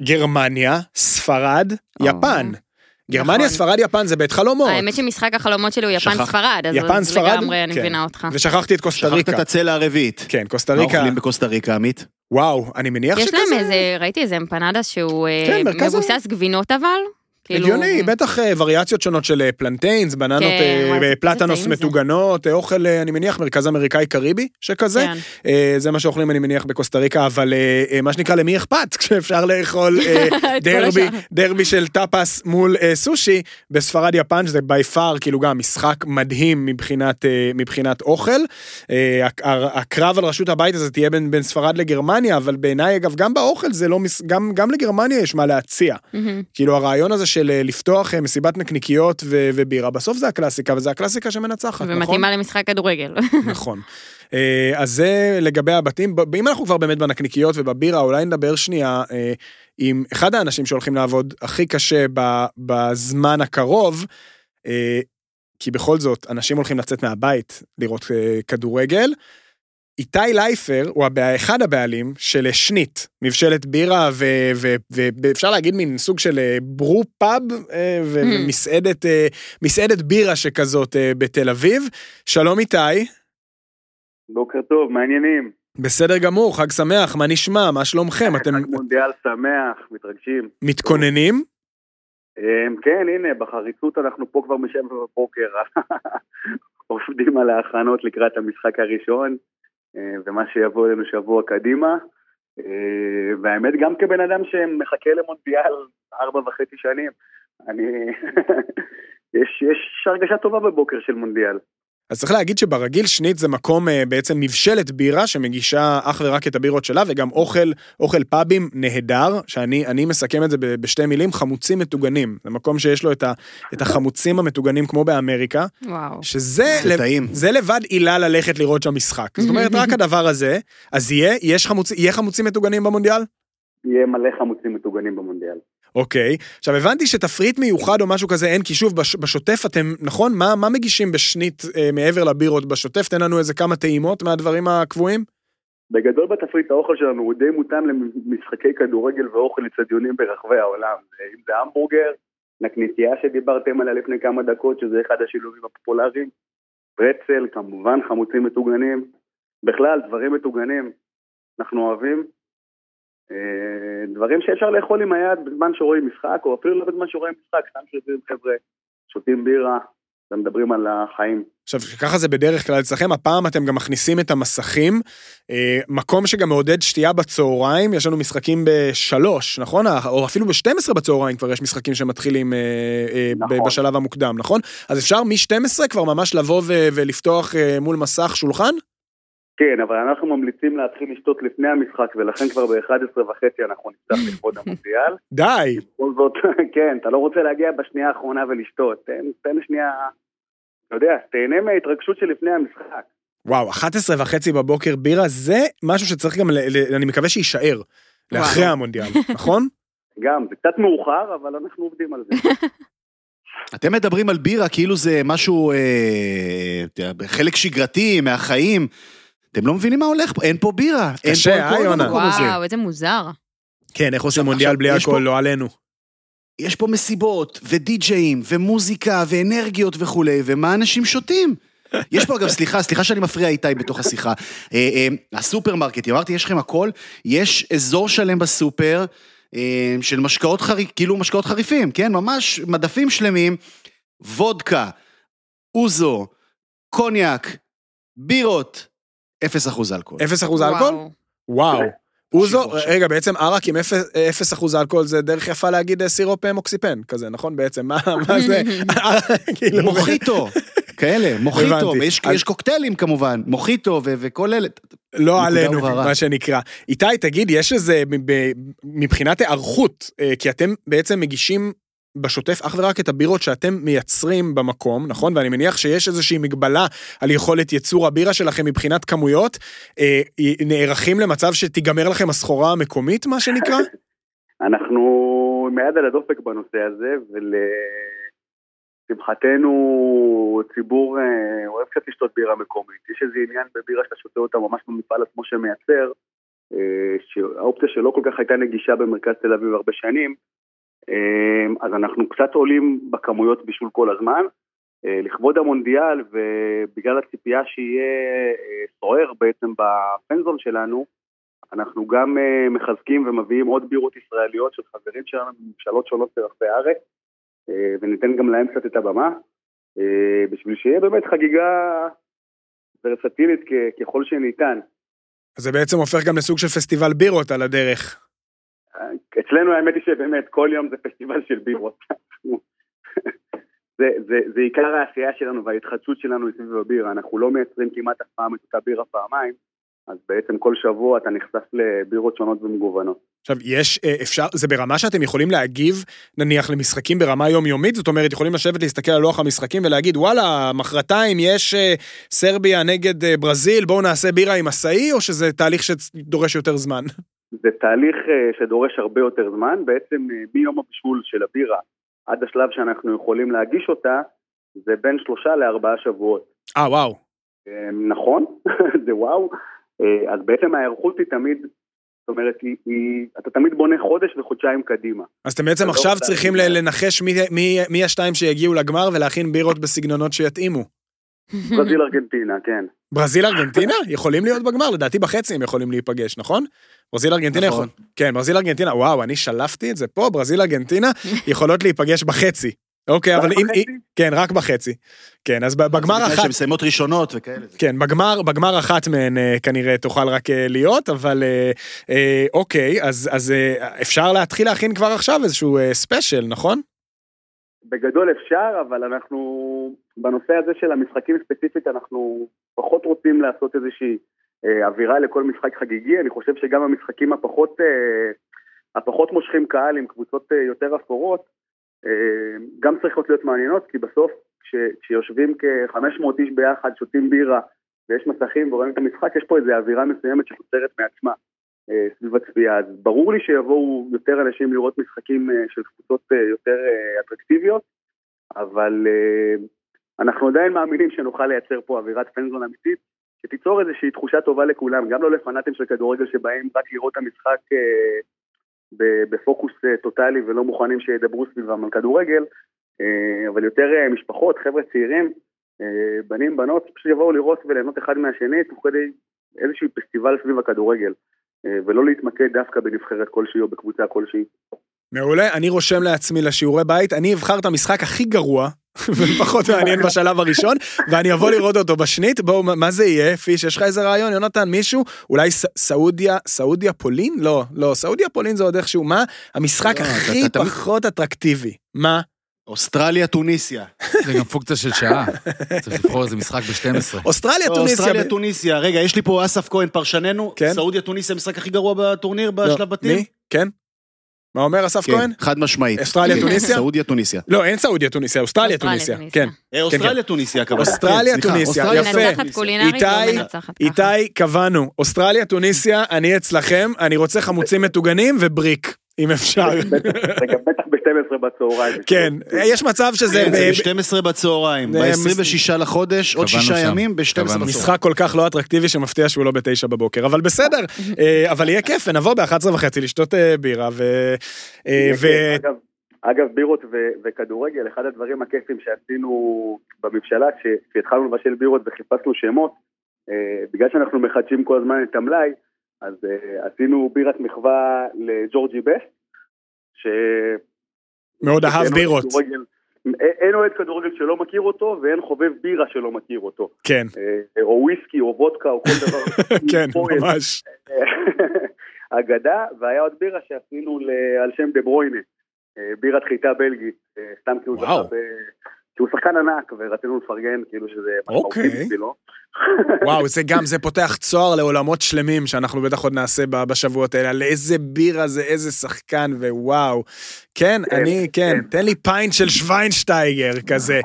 גרמניה, ספרד, או. יפן. גרמניה, נכון. ספרד, יפן זה בית חלומות. האמת שמשחק החלומות שלי הוא שכח- יפן-ספרד, אז יפן, אז ספרד, לגמרי אני כן. מבינה אותך. ושכחתי את קוסטה שכחת ריקה. את הצלע הרביעית. כן, קוסטה מה ריקה. אוכלים בקוסטה ריקה, עמית? וואו, אני מניח יש שכזה... להם איזה, ראיתי איזה אמפנדס שהוא כן, מבוסס גבינות אבל. כאילו- הגיוני, בטח אה, וריאציות שונות של אה, plantains, בננות, כן, אה, וואי, איזה plátanos זה. מטוגנות, אה, אוכל, אה, אני מניח, מרכז אמריקאי קריבי, שכזה. כן. אה, זה מה שאוכלים, אני מניח, בקוסטה ריקה, אבל אה, אה, מה שנקרא, למי אכפת כשאפשר לאכול אה, דרבי. דרבי של טאפס מול אה, סושי, בספרד יפן, שזה בי פאר, כאילו גם משחק מדהים מבחינת, אה, מבחינת אוכל. אה, הקרב על ראשות הבית הזה תהיה בין, בין ספרד לגרמניה, אבל בעיניי, אגב, גם באוכל זה לא, גם, גם לגרמניה יש מה להציע. מהמם. כאילו הרעיון הזה של אה, לפתוח אה, מסיבת נקניקיות ו- ובירה, בסוף זה הקלאסיקה, וזה הקלאסיקה שמנצחת, נכון? ומתאימה למשחק כדורגל. נכון. אה, אז זה לגבי הבתים. אם אנחנו כבר באמת בנקניקיות ובבירה, אולי נדבר שנייה עם אחד האנשים שהולכים לעבוד הכי קשה בזמן הקרוב, כי בכל זאת, אנשים הולכים לצאת מהבית לראות כדורגל. איתי לייפר הוא הבע... אחד הבעלים של שנית, מבשלת בירה ו- ו- ו- ואפשר להגיד מין סוג של אה, ברו פאב אה, ו- Hmm. ומסעדת אה, מסעדת בירה שכזאת אה, בתל אביב. שלום איתי. בוקר טוב, מעניינים. בסדר גמור, חג שמח, מה נשמע? מה שלומכם? אתם חג מונדיאל שמח, מתרגשים. מתכוננים? כן, הנה, בחריצות אנחנו פה כבר משבע בבוקר, עובדים על ההכנות לקראת המשחק הראשון, אה, ומה שיבוא אלינו שבוע קדימה. אה, והאמת, גם כבן אדם שמחכה למונדיאל ארבע וחצי שנים, אני... יש, יש הרגשה טובה בבוקר של מונדיאל. אז צריך להגיד שברגיל שנית זה מקום אה, בעצם מבשלת בירה שמגישה אך ורק את הבירות שלה וגם אוכל, אוכל פאבים נהדר, שאני אני מסכם את זה ב- בשתי מילים, חמוצים מטוגנים. זה מקום שיש לו את, ה, את החמוצים המטוגנים כמו באמריקה, וואו. שזה זה לב- טעים. זה לבד עילה ללכת לראות שם משחק. זאת אומרת, רק הדבר הזה, אז יהיה, יש חמוצ, יהיה חמוצים מטוגנים במונדיאל? יהיה מלא חמוצים מטוגנים במונדיאל. אוקיי. עכשיו הבנתי שתפריט מיוחד או משהו כזה אין, כי שוב, בש, בשוטף אתם, נכון? מה, מה מגישים בשנית אה, מעבר לבירות בשוטף? תן לנו איזה כמה טעימות מהדברים הקבועים. בגדול בתפריט האוכל שלנו הוא די מותאם למשחקי כדורגל ואוכל אצטדיונים ברחבי העולם. אם זה המבורגר, נקניקייה שדיברתם עליה לפני כמה דקות, שזה אחד השילובים הפופולריים, ברצל, כמובן חמוצים מטוגנים, בכלל דברים מטוגנים, אנחנו אוהבים. אה, דברים שאפשר לאכול עם היד בזמן שרואים משחק, או אפילו לא בזמן שרואים משחק, סתם שיושבים חבר'ה, שותים בירה ומדברים על החיים. עכשיו, ככה זה בדרך כלל אצלכם, הפעם אתם גם מכניסים את המסכים, אה, מקום שגם מעודד שתייה בצהריים, יש לנו משחקים בשלוש, נכון? או אפילו ב-12 בצהריים כבר יש משחקים שמתחילים אה, אה, נכון. בשלב המוקדם, נכון? אז אפשר מ-12 כבר ממש לבוא ולפתוח אה, מול מסך שולחן? כן, אבל אנחנו ממליצים להתחיל לשתות לפני המשחק, ולכן כבר ב-11 וחצי אנחנו נפתח לכבוד המונדיאל. די. בכל זאת, כן, אתה לא רוצה להגיע בשנייה האחרונה ולשתות. תן, תן שנייה, אתה יודע, תהנה מההתרגשות שלפני המשחק. וואו, 11 וחצי בבוקר בירה, זה משהו שצריך גם, ל- ל- אני מקווה שיישאר. לאחרי. המונדיאל, נכון? גם, זה קצת מאוחר, אבל אנחנו עובדים על זה. אתם מדברים על בירה כאילו זה משהו, אה, חלק שגרתי מהחיים. אתם לא מבינים מה הולך פה, אין פה בירה. אין קשה, פה אה, יונה? וואו, איזה מוזר. כן, איך עושים מונדיאל בלי אלכוהול, לא עלינו. יש פה מסיבות, ודי-ג'אים, ומוזיקה, ואנרגיות וכולי, ומה אנשים שותים? יש פה אגב, סליחה, סליחה שאני מפריע איתי בתוך השיחה. אה, אה, הסופרמרקט, אמרתי, יש לכם הכל, יש אזור שלם בסופר אה, של משקאות חריפים, כאילו משקאות חריפים, כן? ממש מדפים שלמים, וודקה, אוזו, קוניאק, בירות, אפס אחוז אלכוהול. 0% אלכוהול? וואו. אוזו. רגע, בעצם ערק עם 0% אלכוהול זה דרך יפה להגיד אה, סירופ אה, מוקסיפן, כזה, נכון? בעצם, מה מה זה? כאילו, מוחיטו, כאלה, מוחיטו, יש קוקטיילים כמובן, מוחיטו וכל אלה. לא עלינו. מה שנקרא. איתי, תגיד, יש איזה, מבחינת היערכות, אה, כי אתם בעצם מגישים בשוטף אך ורק את הבירות שאתם מייצרים במקום, נכון? ואני מניח שיש איזושהי מגבלה על יכולת ייצור הבירה שלכם מבחינת כמויות. אה, נערכים למצב שתיגמר לכם הסחורה המקומית, מה שנקרא? אנחנו עם היד על הדופק בנושא הזה, ולשמחתנו ציבור אה, אוהב קצת לשתות בירה מקומית. יש איזה עניין בבירה שאתה שותה אותה ממש במפעל עצמו שמייצר, אה, שהאופציה שלא כל כך הייתה נגישה במרכז תל אביב הרבה שנים, אז אנחנו קצת עולים בכמויות בישול כל הזמן. אה, לכבוד המונדיאל ובגלל הציפייה שיהיה אה, סוער בעצם בפנזון שלנו, אנחנו גם uh, מחזקים ומביאים עוד בירות ישראליות של חברים שלנו מממשלות שונות ברחבי הארץ, וניתן גם להם קצת את הבמה, בשביל שיהיה באמת חגיגה ורסטילית ככל שניתן. אז זה בעצם הופך גם לסוג של פסטיבל בירות על הדרך. אצלנו האמת היא שבאמת כל יום זה פסטיבל של בירות. זה, זה, זה עיקר העשייה שלנו וההתחדשות שלנו סביב הבירה, אנחנו לא מייצרים כמעט אף פעם את אותה בירה פעמיים, אז בעצם כל שבוע אתה נחשף לבירות שונות ומגוונות. עכשיו, יש, אה, אפשר, זה ברמה שאתם יכולים להגיב, נניח, למשחקים ברמה יומיומית? זאת אומרת, יכולים לשבת, להסתכל על לוח המשחקים ולהגיד, וואלה, מחרתיים יש אה, סרביה נגד אה, ברזיל, בואו נעשה בירה עם עשאי, או שזה תהליך שדורש יותר זמן? זה תהליך אה, שדורש הרבה יותר זמן, בעצם אה, מיום הבישול של הבירה עד השלב שאנחנו יכולים להגיש אותה, זה בין שלושה לארבעה שבועות. אה, וואו. אה, נכון, זה וואו. אה, אז בעצם ההיערכות היא תמיד, זאת אומרת, היא, היא, אתה תמיד בונה חודש וחודשיים קדימה. אז אתם בעצם לא עכשיו צריכים לנחש מי, מי, מי השתיים שיגיעו לגמר ולהכין בירות בסגנונות שיתאימו. ברזיל ארגנטינה, כן. ברזיל ארגנטינה? יכולים להיות בגמר, לדעתי בחצי הם יכולים להיפגש, נכון? ברזיל ארגנטינה נכון. יכול... כן, ברזיל ארגנטינה, וואו, אני שלפתי את זה פה, ברזיל ארגנטינה יכולות להיפגש בחצי. אוקיי, אבל אם... כן, רק בחצי. כן, אז בגמר אחת... שהן מסיימות ראשונות וכאלה. כן, בגמר, בגמר אחת מהן אה, כנראה תוכל רק אה, להיות, אבל אה, אוקיי, אז, אז אפשר להתחיל להכין כבר עכשיו איזשהו ספיישל, נכון? בגדול אפשר, אבל אנחנו, בנושא הזה של המשחקים ספציפית, אנחנו פחות רוצים לעשות איזושהי אה, אווירה לכל משחק חגיגי. אני חושב שגם המשחקים הפחות, אה, הפחות מושכים קהל עם קבוצות אה, יותר אפורות, אה, גם צריכות להיות מעניינות, כי בסוף כש, כשיושבים כ-500 איש ביחד, שותים בירה ויש מסכים ורואים את המשחק, יש פה איזו אווירה מסוימת שנוצרת מעצמה. אה, סביב הצפייה, אז ברור לי שיבואו יותר אנשים לראות משחקים אה, של קבוצות אה, יותר אטרקטיביות, אבל אנחנו עדיין מאמינים שנוכל לייצר פה אווירת פנזון אמיתית, שתיצור איזושהי תחושה טובה לכולם, גם לא לפנאטים של כדורגל שבאים רק לראות את המשחק בפוקוס טוטאלי ולא מוכנים שידברו סביבם על כדורגל, אבל יותר משפחות, חבר'ה צעירים, בנים, בנות, פשוט יבואו לראות וליהנות אחד מהשני תוך כדי איזשהו פסטיבל סביב הכדורגל. אה, ולא להתמקד דווקא בנבחרת כלשהי או בקבוצה כלשהי. מעולה, אני רושם לעצמי לשיעורי בית, אני אבחר את המשחק הכי גרוע, ופחות מעניין בשלב הראשון, ואני אבוא לראות אותו בשנית, בואו, מה- זה יהיה? פיש, יש לך איזה רעיון, יונתן, מישהו? אולי ס- סעודיה, סעודיה פולין? לא, לא, סעודיה פולין זה עוד איכשהו, מה המשחק לא, הכי פחות אטרקטיבי? מה? אוסטרליה, טוניסיה. זה גם פונקציה של שעה. צריך לבחור איזה משחק ב-12. אוסטרליה, לא, טוניסיה. אוסטרליה, טוניסיה. רגע, יש לי פה אסף כהן פרשננו. כן. סעודיה, טוניסיה, המשחק הכי גרוע בטורניר לא, בשלב בתים? מי? כן? מה אומר אסף כן, כהן? חד משמעית. אוסטרליה, טוניסיה? סעודיה, טוניסיה. לא, אין סעודיה, טוניסיה, אוסטרליה, טוניסיה. כן. אוסטרליה, טוניסיה, הכוונה. אוסטרליה, כן, טוניסיה, אוסטרליה, יפה. מנצחת קולינרית איתי- לא מנצחת ככה. איתי, קבענו. אוסטרליה, טוניסיה, אני אצלכם, אני רוצה חמוצים מטוגנים ובריק. אם אפשר. זה גם בטח ב-12 בצהריים. כן, יש מצב שזה... כן, זה ב- ב-12 בצהריים, זה ב-26 לחודש, עוד שישה. ימים, ב-12 קבענו. בצהריים. משחק כל כך לא אטרקטיבי שמפתיע שהוא לא בתשע בבוקר, אבל בסדר, אה, אבל יהיה כיף, ונבוא ב-11 וחצי לשתות אה, בירה, ו... אה. אגב, בירות ו- וכדורגל, אחד הדברים הכיפים שעשינו בממשלה, כש- כשהתחלנו לבשל בירות וחיפשנו שמות, בגלל שאנחנו מחדשים כל הזמן את המלאי, אז אה, עשינו בירת מחווה לג'ורג'י בסט, ש... מאוד אהב בירות. כדורגל- אין- אוהד כדורגל שלא מכיר אותו, ואין חובב בירה שלא מכיר אותו. כן, אה, או וויסקי, או וודקה, או כל דבר. כן. ממש. אגדה, והיה עוד בירה שעשינו על שם דה ברוינה, אה, בירת חיטה בלגית, אה, סתם כי הוא זכה וואו. ב... כי הוא שחקן ענק, ורצינו לפרגן, כאילו שזה משמעותי אוקיי. בשבילו. וואו, זה גם, זה פותח צוהר לעולמות שלמים שאנחנו בטח עוד נעשה בשבועות האלה, על איזה בירה זה, איזה שחקן, ווואו. כן, כן, אני, כן, כן. תן לי פיינט של שוויינשטייגר כזה.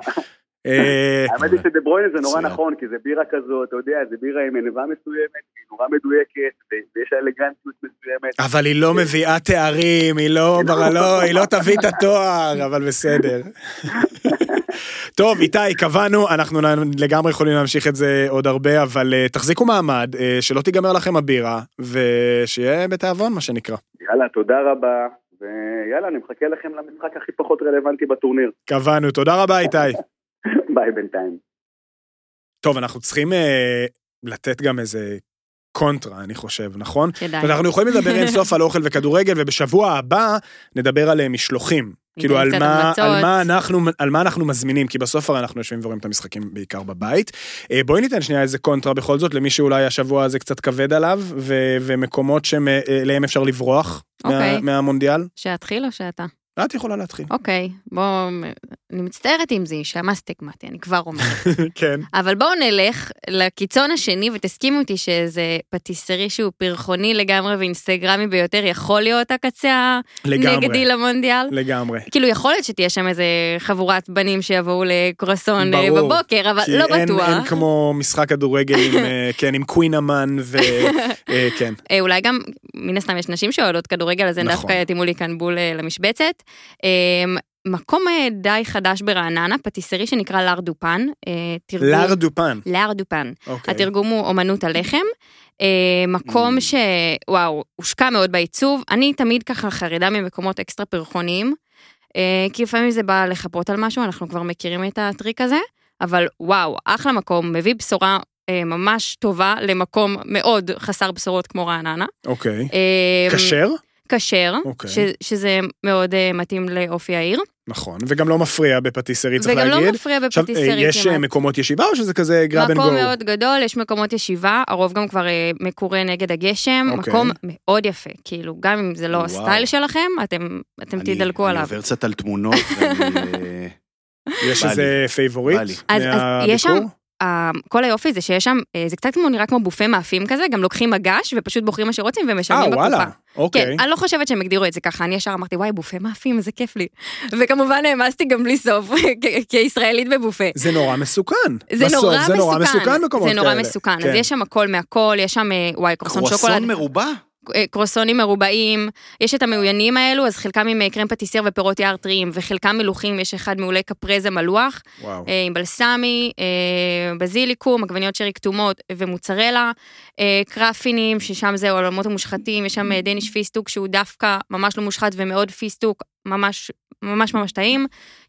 אה, האמת היא שדה ברוינה זה נורא. נכון, כי זה בירה כזאת, אתה יודע, זה בירה עם ענבה מסוימת, היא נורא מדויקת, ויש לה אלגנטיות מסוימת. אבל היא לא מביאה תארים, היא לא, בר- לא, היא לא תביא את התואר, אבל בסדר. טוב, איתי, קבענו, אנחנו לגמרי יכולים להמשיך את זה עוד הרבה, אבל אה, תחזיקו מעמד, אה, שלא תיגמר לכם הבירה, ושיהיה בתיאבון, מה שנקרא. יאללה, תודה רבה, ויאללה, אני מחכה לכם למשחק הכי פחות רלוונטי בטורניר. קבענו, תודה רבה, איתי. ביי בינתיים. טוב, אנחנו צריכים אה, לתת גם איזה קונטרה, אני חושב, נכון? כדאי. אנחנו יכולים לדבר אין סוף על אוכל וכדורגל, ובשבוע הבא נדבר על אה, משלוחים. כאילו על מה. על, מה אנחנו, על מה אנחנו מזמינים, כי בסוף הרי אנחנו יושבים ורואים את המשחקים בעיקר בבית. אה, בואי ניתן שנייה איזה קונטרה בכל זאת, למי שאולי השבוע הזה קצת כבד עליו, ו- ומקומות שאליהם אפשר לברוח מה, אוקיי. מהמונדיאל. שאתחיל או שאתה? את יכולה להתחיל. אוקיי, בוא, אני מצטערת עם זה, שהמסטק מתי, אני כבר אומרת. כן. אבל בואו נלך לקיצון השני, ותסכימו איתי שזה פטיסרי שהוא פרחוני לגמרי ואינסטגרמי ביותר, יכול להיות הקצה הנגדי. למונדיאל. לגמרי. כאילו יכול להיות שתהיה שם איזה חבורת בנים שיבואו לקרואסון אה. בבוקר, אבל לא אין, בטוח. אין כמו משחק כדורגל עם, אה, כן, עם קווין אמן, וכן. אה, אולי גם, מן הסתם יש נשים שאוהדות כדורגל, אז הן נכון. דווקא יתאימו לי כאן בול למשבצת. אה, מקום אה, די חדש ברעננה, פטיסרי שנקרא לאר דופן. אה, תרגום- לאר דופן. לאר דופן. אוקיי. התרגום הוא אומנות הלחם. אה, מקום Mm. שוואו, הושקע מאוד בעיצוב. אני תמיד ככה חרדה ממקומות אקסטרה פרחוניים, כי לפעמים זה בא לחפות על משהו, אנחנו כבר מכירים את הטריק הזה, אבל וואו, אחלה מקום, מביא בשורה ממש טובה למקום מאוד חסר בשורות כמו רעננה. אוקיי. אה, כשר? כשר, אוקיי. ש- שזה מאוד אה, מתאים לאופי העיר, נכון, וגם לא מפריע בפטיסרי, צריך וגם להגיד. לא מפריע עכשיו, אה, בפטיסרי יש אה, כמעט. מקומות ישיבה או שזה כזה grab and go? מקום מאוד גדול, יש מקומות ישיבה, הרוב גם כבר מקורה נגד הגשם, אוקיי. מקום מאוד יפה, כאילו, גם אם זה לא וואו. הסטייל שלכם, אתם, אתם אני- תדלקו אני עליו. עובר קצת על תמונות, ואני, יש איזה favorite אז יש שם- מהביקור? כל היופי זה שיש שם, אה, זה קצת כמו נראה כמו בופה מאפים כזה, גם לוקחים מגש ופשוט בוחרים מה שרוצים אה, ומשלמים בקופה. וואלה, אוקיי. כן, אני לא חושבת שהם הגדירו את זה ככה, אני ישר אמרתי, וואי, בופה מאפים, איזה כיף לי. וכמובן העמסתי גם בלי סוף, כישראלית בבופה. זה נורא מסוכן. זה בסוף, נורא זה נורא מסוכן מסוכן, מקומות זה נורא כאלה. מסוכן, אז כן. יש שם הכל מהכל, יש שם, אה, וואי, קרואסון שוקולד, קרואסון מרובע? אה, קרואסונים מרובעים, יש את המעוינים האלו, אז חלקם עם אה, קרם פטיסר ופירות יער טריים, וחלקם מלוחים, יש אחד מעוין קפרזה מלוח, וואו. אה, עם בלסמי, בזיליקום, עגבניות שרי כתומות ומוצרלה, קראפינים, ששם זה עולמות המושחתים, יש שם דניש פיסטוק שהוא דווקא ממש לא מושחת ומאוד פיסטוק, ממש ממש ממש טעים,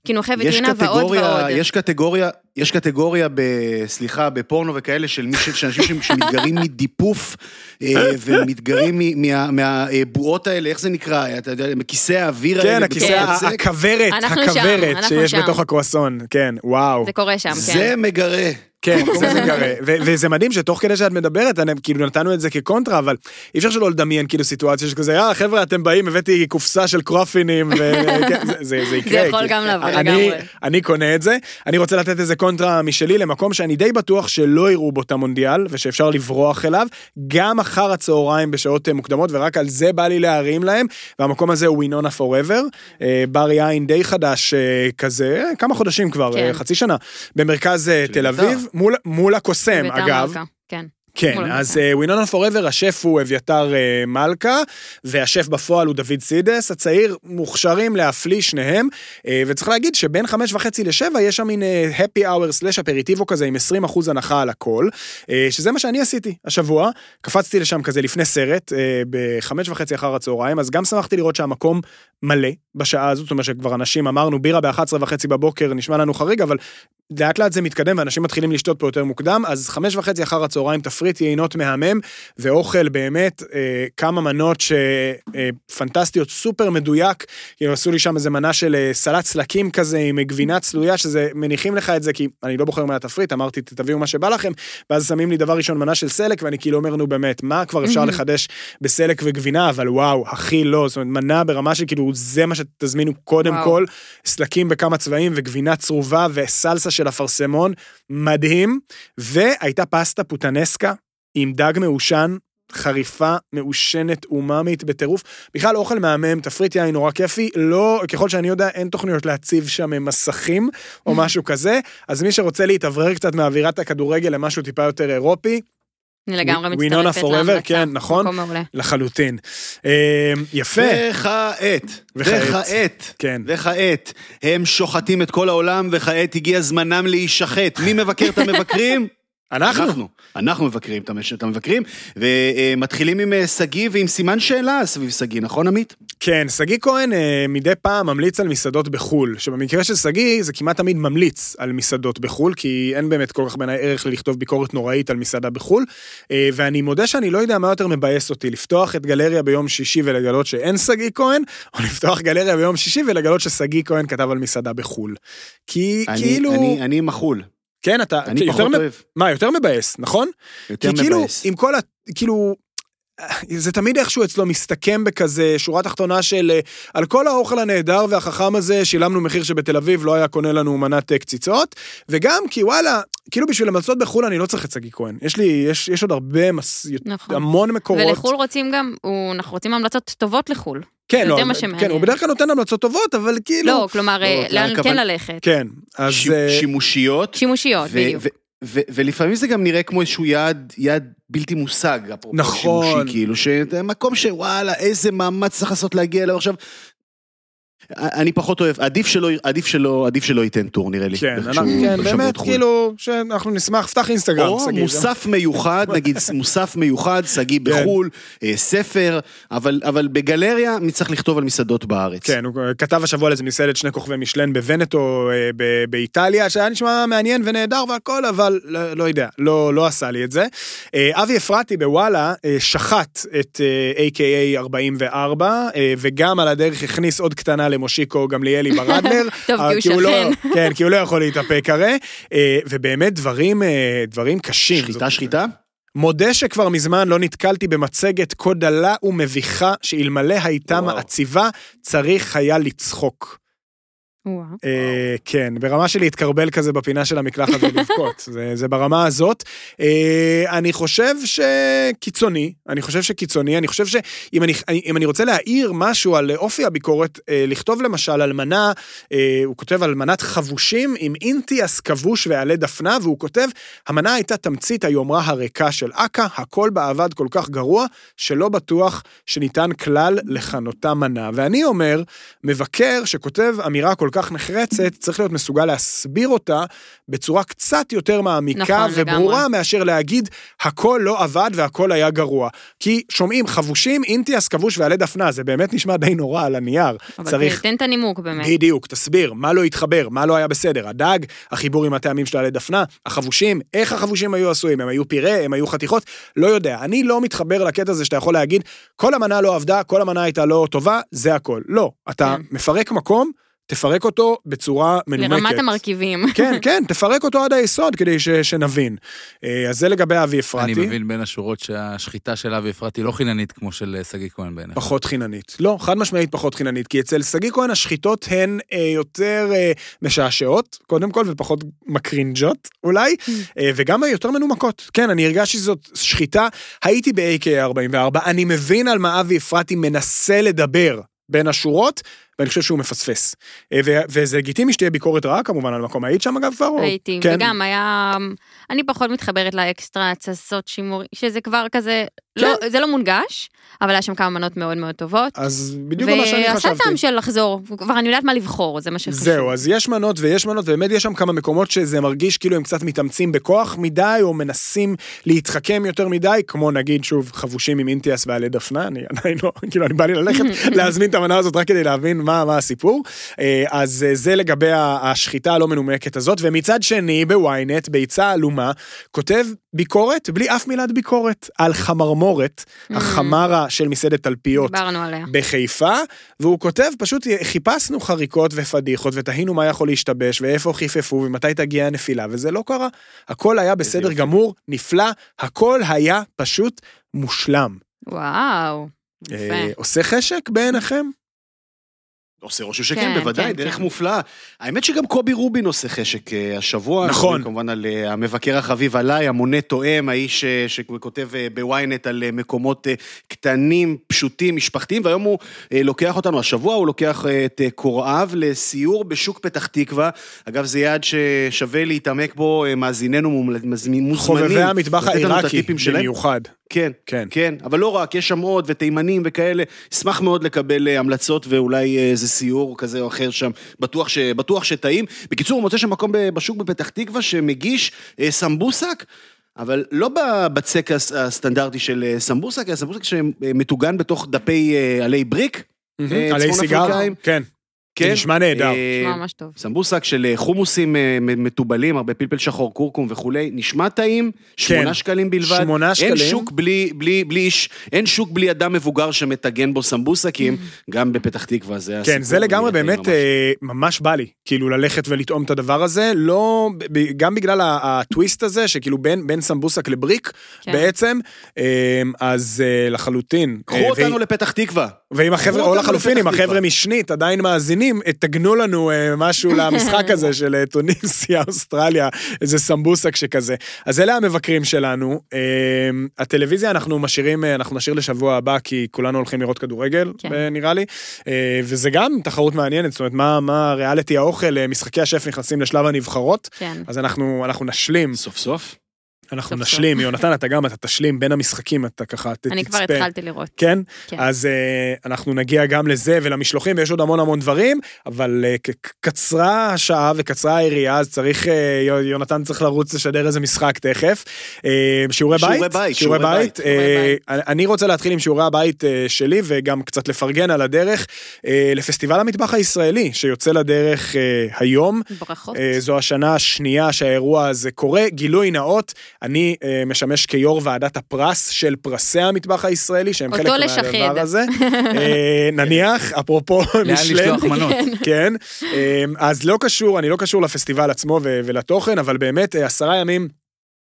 קינוחי יש ויטרינה ועוד ועוד. יש קטגוריה, יש קטגוריה, ב, סליחה, בפורנו וכאלה, של מי של אנשים שמתגרים מדיפוף, אה, ומתגרים מ- מה- מהבועות האלה, איך זה נקרא? אתה יודע, מכיסא האוויר האלה. כן, הכיסא. הכוורת, הכוורת שיש שם. בתוך הקרואסון, כן, וואו. זה קורה שם, כן. זה מגרה. כן, זה מגרה. ו- וזה מדהים שתוך כדי שאת מדברת, אני, כאילו נתנו את זה כקונטרה, אבל אי אפשר שלא לדמיין כאילו סיטואציה שכזה, אה, חבר'ה, אתם באים, הבאתי קופסה של קרופינים, וכן, זה, זה, זה יקרה. יכול כי- גם לעבוד אני, לגמרי. אני קונה את זה. אני רוצה לתת איזה קונטרה משלי למקום שאני די בטוח שלא יראו בו את המונדיאל, ושאפשר לברוח אליו, גם אחר הצהריים בשעות אה, מוקדמות, ורק על זה בא לי להרים להם, והמקום הזה הוא וינונה פוראבר, בר יין די חדש אה, כזה, אה, כמה חודשים כבר, כן. אה, חצי שנה, במרכז אה, תל בית"ר. אביב, מול, מול הקוסם, אגב. מלכה, כן. כן, אז. ווינונה פוראבר, השף הוא אביתר אה, מלכה, והשף בפועל הוא דוד סידס, הצעיר מוכשרים להפליא שניהם, אה, וצריך להגיד שבין חמש וחצי לשבע יש שם מין אה, happy hour סלאש אפריטיבו כזה עם 20 אחוז הנחה על הכל, אה, שזה מה שאני עשיתי השבוע, קפצתי לשם כזה לפני סרט, אה, בחמש וחצי אחר הצהריים, אז גם שמחתי לראות שהמקום מלא בשעה הזאת, זאת אומרת שכבר אנשים אמרנו בירה ב-11 וחצי בבוקר נשמע לנו חריג, אבל לאט לאט זה מתקדם ואנשים מתחילים לשתות פה יותר מוקדם, אז חמש וחצי אחר הצהריים תפריט יינות מהמם, ואוכל באמת, אה, כמה מנות שפנטסטיות, סופר מדויק, כאילו עשו לי שם איזה מנה של אה, סלט סלקים כזה עם גבינה צלויה, שזה, מניחים לך את זה, כי אני לא בוחר מהתפריט, אמרתי תביאו מה שבא לכם, ואז שמים לי דבר ראשון מנה של סלק, ואני כאילו אומר, נו באמת, מה כבר אפשר לחדש בסלק וגבינה, אבל וואו, הכי לא, זאת אומרת, מנה ברמה של כאילו, זה מה שתזמינו קודם וואו. כל, סלקים בכמה צבעים וגבינה צרובה וסלסה של אפרסמון, מדהים, והייתה פסטה פוטנסקה עם דג מעושן. חריפה, מעושנת, אומאמית בטירוף. בכלל אוכל מהמם, תפריט יין נורא כיפי, לא, ככל שאני יודע, אין תוכניות להציב שם מסכים או משהו כזה, אז מי שרוצה להתאוורר קצת מאווירת הכדורגל למשהו טיפה יותר אירופי, אני לגמרי מצטרפת forever, להמלצה. כן, נכון? מקום מעולה. לחלוטין. אה, יפה, וכעת, וכעת. וכעת, כן. וכעת, הם שוחטים את כל העולם, וכעת הגיע זמנם להישחט. מי מבקר את המבקרים? אנחנו. אנחנו. אנחנו מבקרים את המבקרים, ומתחילים עם אה, שגיא ועם סימן שאלה סביב שגיא, נכון עמית? כן, שגיא כהן אה, מדי פעם ממליץ על מסעדות בחו"ל, שבמקרה של שגיא זה כמעט תמיד ממליץ על מסעדות בחו"ל, כי אין באמת כל כך בעיניי ערך לכתוב ביקורת נוראית על מסעדה בחו"ל, אה, ואני מודה שאני לא יודע מה יותר מבאס אותי, לפתוח את גלריה ביום שישי ולגלות שאין שגיא כהן, או לפתוח גלריה ביום שישי ולגלות ששגיא כהן כתב על מסעדה בחו"ל. כי אני- כאילו, אני- אני מחול. כן, אתה, אני יותר פחות מ- אוהב. מה, יותר מבאס, נכון? יותר כי כאילו, מבאס. עם כל ה... כאילו... זה תמיד איכשהו אצלו מסתכם בכזה שורה תחתונה של על כל האוכל הנהדר והחכם הזה שילמנו מחיר שבתל אביב לא היה קונה לנו מנת אה, קציצות וגם כי וואלה כאילו בשביל המלצות בחו"ל אני לא צריך את שגיא כהן יש לי יש, יש עוד הרבה מס... נכון. המון מקורות ולחו"ל רוצים גם, הוא- אנחנו רוצים המלצות טובות לחו"ל. כן, לא, מה כן, שמעניין. הוא בדרך כלל נותן המלצות טובות אבל כאילו לא, כלומר, אה, לא, לאן כן ללכת. כן אז ש- אה, שימושיות. שימושיות, בדיוק. ולפעמים זה גם נראה כמו איזשהו יעד, יעד בלתי מושג, אפרופו נכון. שימושי, כאילו, שמקום שוואלה, איזה מאמץ צריך לעשות להגיע אליו עכשיו. אני פחות אוהב, עדיף שלא, עדיף שלא, עדיף שלא ייתן טור נראה לי. כן, אנחנו, כן באמת חו"ל. כאילו שאנחנו נשמח פתח אינסטגרם או שגיא, זה- מוסף מיוחד, נגיד מוסף מיוחד, שגיא כן. בחו"ל, אה, ספר, אבל, אבל בגלריה מי צריך לכתוב על מסעדות בארץ. כן, הוא כתב השבוע על איזה מסעדת שני כוכבי משלן בוונטו אה, באיטליה, שהיה נשמע מעניין ונהדר והכל, אבל לא, לא יודע, לא, לא עשה לי את זה. אה, אבי אפרתי בוואלה אה, שחט את אה, AKA 44, אה, וגם על הדרך הכניס עוד קטנה למושיקו גמליאלי ברדלר. טוב, אה, כי הוא לא, שכן. כן, כי הוא לא יכול להתאפק הרי, אה, ובאמת דברים, אה, דברים קשים. שחיטה שחיטה? מודה שכבר מזמן לא נתקלתי במצגת כה דלה ומביכה, שאלמלא הייתה וואו. מעציבה, צריך היה לצחוק. אה, כן, ברמה של להתקרבל כזה בפינה של המקלחת ולבכות, זה, זה ברמה הזאת. אה, אני חושב שקיצוני, אני חושב שקיצוני, אני חושב שאם אני, אני רוצה להעיר משהו על אופי הביקורת, אה, לכתוב למשל על מנה, אה, הוא כותב על מנת חבושים עם אינטיאס כבוש ועלי דפנה, והוא כותב, המנה הייתה תמצית היומרה הריקה של אכ"א, הכל בה עבד כל כך גרוע, שלא בטוח שניתן כלל לכנותה מנה. ואני אומר, מבקר שכותב אמירה כל כך נחרצת, צריך להיות מסוגל להסביר אותה בצורה קצת יותר מעמיקה נכון, וברורה לגמרי. מאשר להגיד הכל לא עבד והכל היה גרוע. כי שומעים חבושים, אינטיאס כבוש ועלי דפנה, זה באמת נשמע די נורא על הנייר. אבל צריך... תן את הנימוק באמת. בדיוק, תסביר, מה לא התחבר, מה לא היה בסדר, הדג, החיבור עם הטעמים של עלי דפנה, החבושים, איך החבושים היו עשויים, הם היו פירה, הם היו חתיכות, לא יודע, אני לא מתחבר לקטע הזה שאתה יכול להגיד, כל המנה לא עבדה, כל המנה הייתה לא טובה, זה הכל. לא, אתה כן. מפרק מקום, תפרק אותו בצורה מנומקת. לרמת המרכיבים. כן, כן, תפרק אותו עד היסוד כדי ש, שנבין. אה, אז זה לגבי אבי אפרתי. אני מבין בין השורות שהשחיטה של אבי אפרתי לא חיננית כמו של אה, שגיא כהן בעיניך. פחות חיננית. לא, חד משמעית פחות חיננית, כי אצל שגיא כהן השחיטות הן אה, יותר אה, משעשעות, קודם כל, ופחות מקרינג'ות אולי, אה, וגם יותר מנומקות. כן, אני הרגשתי שזאת שחיטה, הייתי ב-AK44, אני מבין על מה אבי אפרתי מנסה לדבר בין השורות, ואני חושב שהוא מפספס. אה, וזה לגיטימי שתהיה ביקורת רעה כמובן על המקום. היית שם אגב כבר? הייתי, כן. וגם היה, אני פחות מתחברת לאקסטרה, התססות שימור, שזה כבר כזה, לא, זה לא מונגש, אבל היה שם כמה מנות מאוד מאוד טובות. אז בדיוק מה שאני ועשה חשבתי. טעם של לחזור, כבר אני יודעת מה לבחור, זה מה שחשוב. זהו, אז יש מנות ויש מנות, ובאמת יש שם כמה מקומות שזה מרגיש כאילו הם קצת מתאמצים בכוח מדי, או מנסים להתחכם יותר מדי, כמו נגיד, שוב, חבושים עם אינטיאס ועלי דפנה, אני עדיין לא, כאילו, אני בא לי ללכת להזמין את המנה הזאת רק כדי להבין מה, מה הסיפור. אה, אז אה, זה לגבי השחיטה הלא מנומקת הזאת, ומצד שני, בוויינט, ביצה עלומה, כותב ביקורת, בלי אף מילת ביקורת, על חמרמורת, החמרה של מסעדת תלפיות. דיברנו עליה. בחיפה, והוא כותב, פשוט חיפשנו חריקות ופדיחות ותהינו מה יכול להשתבש ואיפה חיפפו ומתי תגיע הנפילה, וזה לא קרה. הכל היה בסדר. גמור, נפלא, הכל היה פשוט מושלם. וואו, אה, יפה. עושה חשק בעיניכם? עושה רושם שכן, כן, בוודאי, כן, דרך כן. מופלאה. האמת שגם קובי רובין עושה חשק אה, השבוע. נכון. מדברים כמובן על אה, המבקר החביב עליי, המונה תואם, האיש אה, שכותב אה, בוויינט על אה, מקומות אה, קטנים, פשוטים, משפחתיים, והיום הוא אה, לוקח אותנו, השבוע הוא לוקח אה, את אה, קוראיו לסיור בשוק פתח תקווה. אגב, זה יעד ששווה להתעמק בו, אה, מאזיננו מוזמנים. חובבי המטבח העיראקי. במיוחד. כן, כן. כן, אבל לא רק, יש שם עוד ותימנים וכאלה. אשמח מאוד לקבל אה, המלצות ואולי אה, איזה סיור כזה או אחר שם, בטוח, ש, בטוח שטעים. בקיצור, הוא מוצא שם מקום בשוק בפתח תקווה שמגיש אה, סמבוסק. אבל לא בבצק הס- הסטנדרטי של סמבוסק, אלא סמבוסק שמטוגן בתוך דפי עלי בריק. עלי סיגר? כן. כן. נשמע נהדר. אה, נשמע ממש טוב. סמבוסק של אה, חומוסים אה, מתובלים, הרבה פלפל שחור, כורכום וכולי, נשמע טעים, שמונה שקלים בלבד. כן. שמונה אין שקלים. שוק בלי, בלי, בלי איש, אין שוק בלי אדם מבוגר שמטגן בו סמבוסקים, גם בפתח תקווה, זה הסיפור. כן, זה לגמרי באמת ממש. ממש בא לי, כאילו ללכת ולטעום את הדבר הזה, לא, גם בגלל הטוויסט הזה, שכאילו בין, בין סמבוסק לבריק, כן. בעצם, אז לחלוטין. קחו אותנו לפתח תקווה. ואם החבר'ה, או לחלופין, אם לפתח החבר'ה. משנית עדיין מאזינים, אה, תגנו לנו אה, משהו למשחק הזה של אה, טוניסיה, אוסטרליה, איזה סמבוסק שכזה. אז אלה המבקרים שלנו. אה, הטלוויזיה אנחנו משאירים, אנחנו נשאיר לשבוע הבא, כי כולנו הולכים לראות כדורגל, כן. אה, נראה לי. וזה גם תחרות מעניינת, זאת אומרת, מה, מה ריאליטי האוכל, משחקי השף נכנסים לשלב הנבחרות, כן. אז אנחנו, אנחנו נשלים, סוף סוף. אנחנו סוף סוף. נשלים, יונתן, אתה גם, אתה תשלים בין המשחקים, אתה ככה ת- אני כבר תצפה. התחלתי לראות. כן? כן. אז uh, אנחנו נגיע גם לזה ולמשלוחים, ויש עוד המון המון דברים, אבל uh, קצרה השעה וקצרה היריעה, אז צריך, uh, יונתן צריך לרוץ לשדר איזה משחק תכף. Uh, שיעורי בית? שיעורי בית, שיעורי שיעורי בית. בית. אה, אני רוצה להתחיל עם שיעורי הבית אה, שלי, וגם קצת לפרגן על הדרך אה, לפסטיבל המטבח הישראלי, שיוצא לדרך אה, היום. ברכות. אה, זו השנה השנייה שהאירוע הזה קורה. גילוי נאות, אני אה, משמש כיו"ר ועדת הפרס של פרסי המטבח הישראלי, שהם חלק לשחד. מהדבר הזה. אה, נניח, אפרופו לאן משלן. לשלוח מנות? כן, אה, אז לא קשור, אני לא קשור לפסטיבל עצמו ולתוכן, אבל באמת אה, עשרה ימים.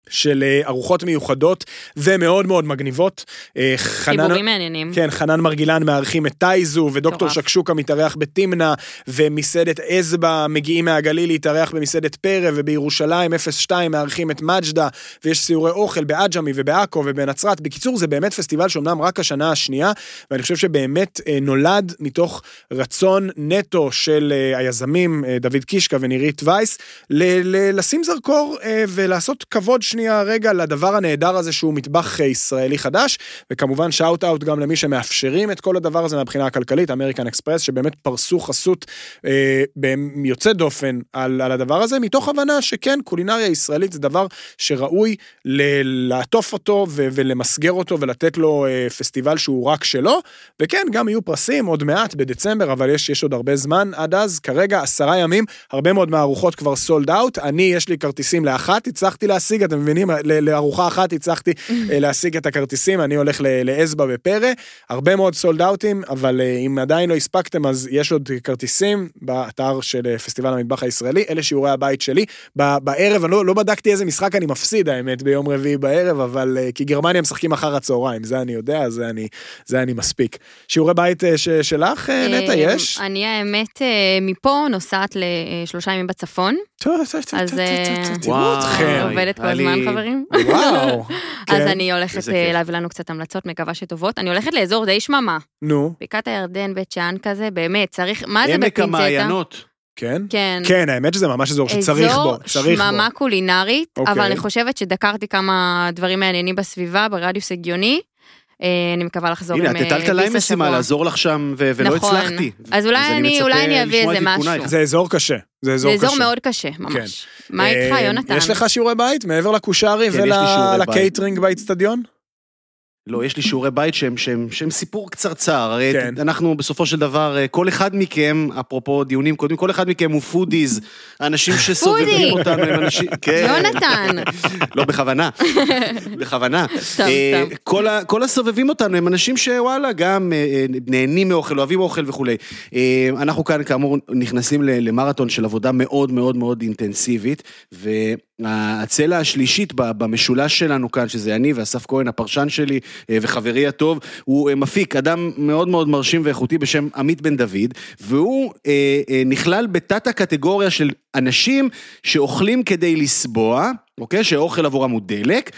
של אה, ארוחות מיוחדות ומאוד מאוד מגניבות. אה, חנן, חיבורים מעניינים. כן, חנן מרגילן מארחים את טייזו, ודוקטור מטורף. שקשוקה מתארח בתמנע, ומסעדת אצבע מגיעים מהגליל להתארח במסעדת פרא, ובירושלים 02 מארחים את מג'דה, ויש סיורי אוכל בעג'מי ובעכו ובנצרת. בקיצור, זה באמת פסטיבל שאומנם רק השנה השנייה, ואני חושב שבאמת אה, נולד מתוך רצון נטו של היזמים, דוד קישקה ונירית וייס, ל- ל- לשים זרקור ולעשות כבוד שנייה רגע לדבר הנהדר הזה שהוא מטבח אה, ישראלי חדש, וכמובן shout out גם למי שמאפשרים את כל הדבר הזה מהבחינה הכלכלית, אמריקן אקספרס, שבאמת פרסו חסות אה, יוצא דופן על, על הדבר הזה, מתוך הבנה שכן, קולינריה ישראלית זה דבר שראוי ל- לעטוף אותו ו- ולמסגר אותו ולתת לו אה, פסטיבל שהוא רק שלו, וכן, גם יהיו פרסים עוד מעט בדצמבר, אבל יש, יש עוד הרבה זמן עד אז, כרגע עשרה ימים, הרבה מאוד מהארוחות כבר סולד אאוט, אני, יש לי כרטיסים לאחת, הצלחתי להשיג, אתם מבינים, לארוחה אחת הצלחתי אה, להשיג את הכרטיסים, אני הולך ל- לאצבע בפרא, הרבה מאוד סולד אאוטים, אבל אה, אם עדיין לא הספקתם, אז יש עוד כרטיסים באתר של אה, פסטיבל המטבח הישראלי, אלה שיעורי הבית שלי. בערב, אני לא, לא בדקתי איזה משחק אני מפסיד, האמת, ביום רביעי בערב, אבל כי גרמניה משחקים אחר הצהריים, זה אני יודע, זה אני, זה אני מספיק. שיעורי בית ש- שלך, נטע, יש? אני האמת מפה נוסעת לשלושה ימים בצפון. טוב, טוב, טוב, אז, טוב, טוב, טוב, תראו וואו. עובדת כל הזמן זמן, חברים. וואו. אז כן. אני הולכת אה. להביא לנו קצת המלצות, מקווה שטובות. אני הולכת לאזור די שממה, נו, בקעת הירדן, בית שאן כזה, באמת, צריך, מה זה עמק בפינצטה? המעיינות. כן? כן. כן, האמת שזה ממש אזור שצריך בו, צריך אזור בו. שממה קולינרית, אוקיי. אבל אני חושבת שדקרתי כמה דברים מעניינים בסביבה, ברדיוס הגיוני. אה, אני מקווה לחזור עם הנה, את אה, הטלת עליי ביס משימה השבוע. לעזור לך שם, ו- ולא נכון. הצלחתי. אז אולי אני אני- אולי אני אביא איזה. משהו. זה אזור קשה, זה אזור זה קשה. אזור מאוד קשה, ממש. מה איתך, אה, יונתן? יש לך שיעורי בית מעבר לקושארי כן. ולקייטרינג באיצטדיון? לא, יש לי שיעורי בית שהם, שהם, שהם סיפור קצרצר. הרי כן. אנחנו בסופו של דבר, אה, כל אחד מכם, אפרופו דיונים קודמים, כל אחד מכם הוא foodies. האנשים שסובבים פודי. אותנו הם אנשים... כן. יונתן. לא, בכוונה. בכוונה. סתם, אה, סתם. כל, ה, כל הסובבים אותנו הם אנשים שוואלה, גם אה, אה, נהנים מאוכל, אוהבים אוכל וכולי. אה, אנחנו כאן, כאמור, נכנסים ל- למרתון של עבודה מאוד מאוד מאוד אינטנסיבית, והצלע השלישית במשולש שלנו כאן, שזה אני ואסף כהן, הפרשן שלי אה, וחברי הטוב, הוא אה, מפיק, אדם מאוד מאוד מרשים ואיכותי בשם עמית בן דוד, והוא אה, נכלל בתת הקטגוריה של אנשים שאוכלים כדי לסבוע, אוקיי? שאוכל עבורם הוא דלק,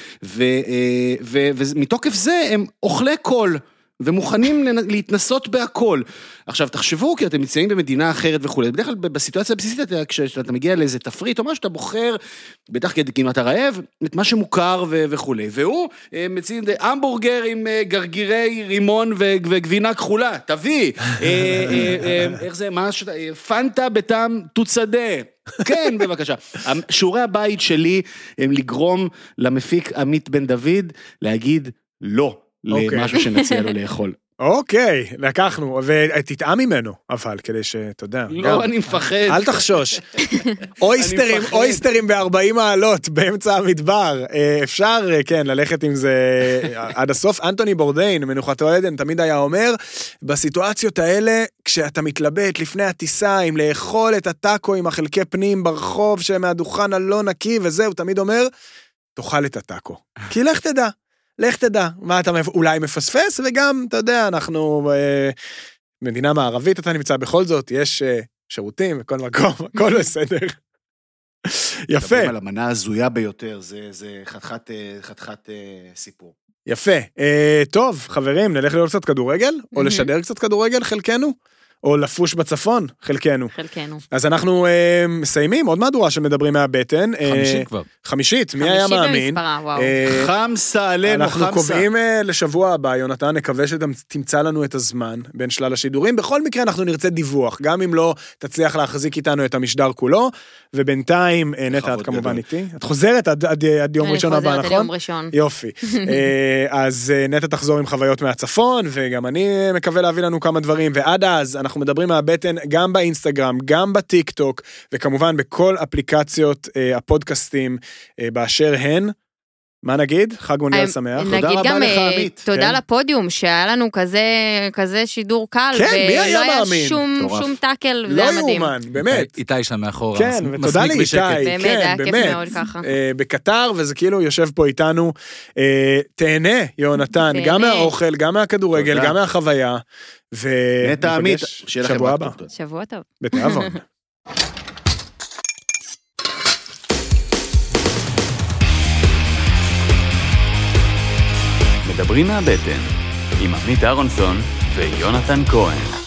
ומתוקף זה הם אוכלי קול. ומוכנים להתנסות בהכל. עכשיו, תחשבו, כי אתם נמצאים במדינה אחרת וכולי, בדרך כלל בסיטואציה הבסיסית, אתה- כשאתה מגיע לאיזה תפריט או משהו, אתה בוחר, בטח כי אתה רעב, את מה שמוכר ו- וכולי. והוא אה, מציג המבורגר עם אה, גרגירי רימון ו- וגבינה כחולה, תביא. אה, איך זה, מה ש... אה, פנטה בטעם תות שדה. כן, בבקשה. שיעורי הבית שלי הם לגרום למפיק עמית בן דוד להגיד לא. אוקיי. למשהו שנציע לו לאכול. אוקיי, לקחנו, ותטעם ממנו, אבל כדי שאתה יודע. גם. לא, אני מפחד. אל תחשוש. אויסטרים. אויסטרים ב-40 מעלות באמצע המדבר. אה, אפשר, אה, כן, ללכת עם זה עד הסוף. אנטוני בורדיין, מנוחתו עדן, תמיד היה אומר, בסיטואציות האלה, כשאתה מתלבט לפני הטיסה, אם לאכול את הטאקו עם החלקי פנים ברחוב שמהדוכן הלא נקי וזה, הוא תמיד אומר, תאכל את הטאקו. כי לך תדע. לך תדע, מה אתה אולי מפספס, וגם, אתה יודע, אנחנו אה, מדינה מערבית, אתה נמצא בכל זאת, יש אה, שירותים בכל מקום, הכל בסדר. יפה, מדברים על המנה ההזויה ביותר, זה, זה חתיכת, אה, חתיכת אה, סיפור. יפה. אה, טוב, חברים, נלך לראות קצת כדורגל, או. לשדר קצת כדורגל, חלקנו, או לפוש בצפון, חלקנו. חלקנו. אז אנחנו אה, מסיימים עוד מהדורה של מדברים מהבטן. אה, חמישי כבר. חמישית, מי היה חמישי מאמין? במספרה, וואו. אה, חמסה עלינו, אנחנו חמסה. קובעים אה, לשבוע הבא, יונתן, נקווה שתמצא לנו את הזמן בין שלל השידורים. בכל מקרה אנחנו נרצה דיווח, גם אם לא תצליח להחזיק איתנו את המשדר כולו, ובינתיים, אה, נטע, את כמובן. איתי. את חוזרת עד- עד עד יום ראשון הבא, אני חוזרת עד נכון? יום ראשון. יופי. אה, אז אה, נטע תחזור עם חוויות מהצפון, וגם אני אה, מקווה להביא לנו כמה דברים, ועד אז אנחנו מדברים מהבטן גם באינסטגרם, גם בטיק טוק, וכמובן בכל אפליקציות אה, הפודקאסטים אה, באשר הן. מה נגיד? חג מונדיאל שמח. תודה נגיד רבה גם לך, אה, עמית. תודה כן. לפודיום, שהיה לנו כזה כזה שידור קל, כן, מי היה ולא היה מאמין? שום. שום טאקל, לא היה מדהים. יאומן, באמת. איתי שם מאחורה. כן, ותודה. לאיתי, באמת, כן, היה כיף באמת. מאוד ככה. אה, בקטר, וזה כאילו יושב פה איתנו. אה, תהנה, יונתן, תהנה. גם מהאוכל, גם מהכדורגל. גם מהחוויה. ו... נטע עמית, ניפגש שיהיה לכם שבוע הבא. שבוע טוב. בתיאבון. מדברים מהבטן, עם עמית אהרונסון ויונתן כהן.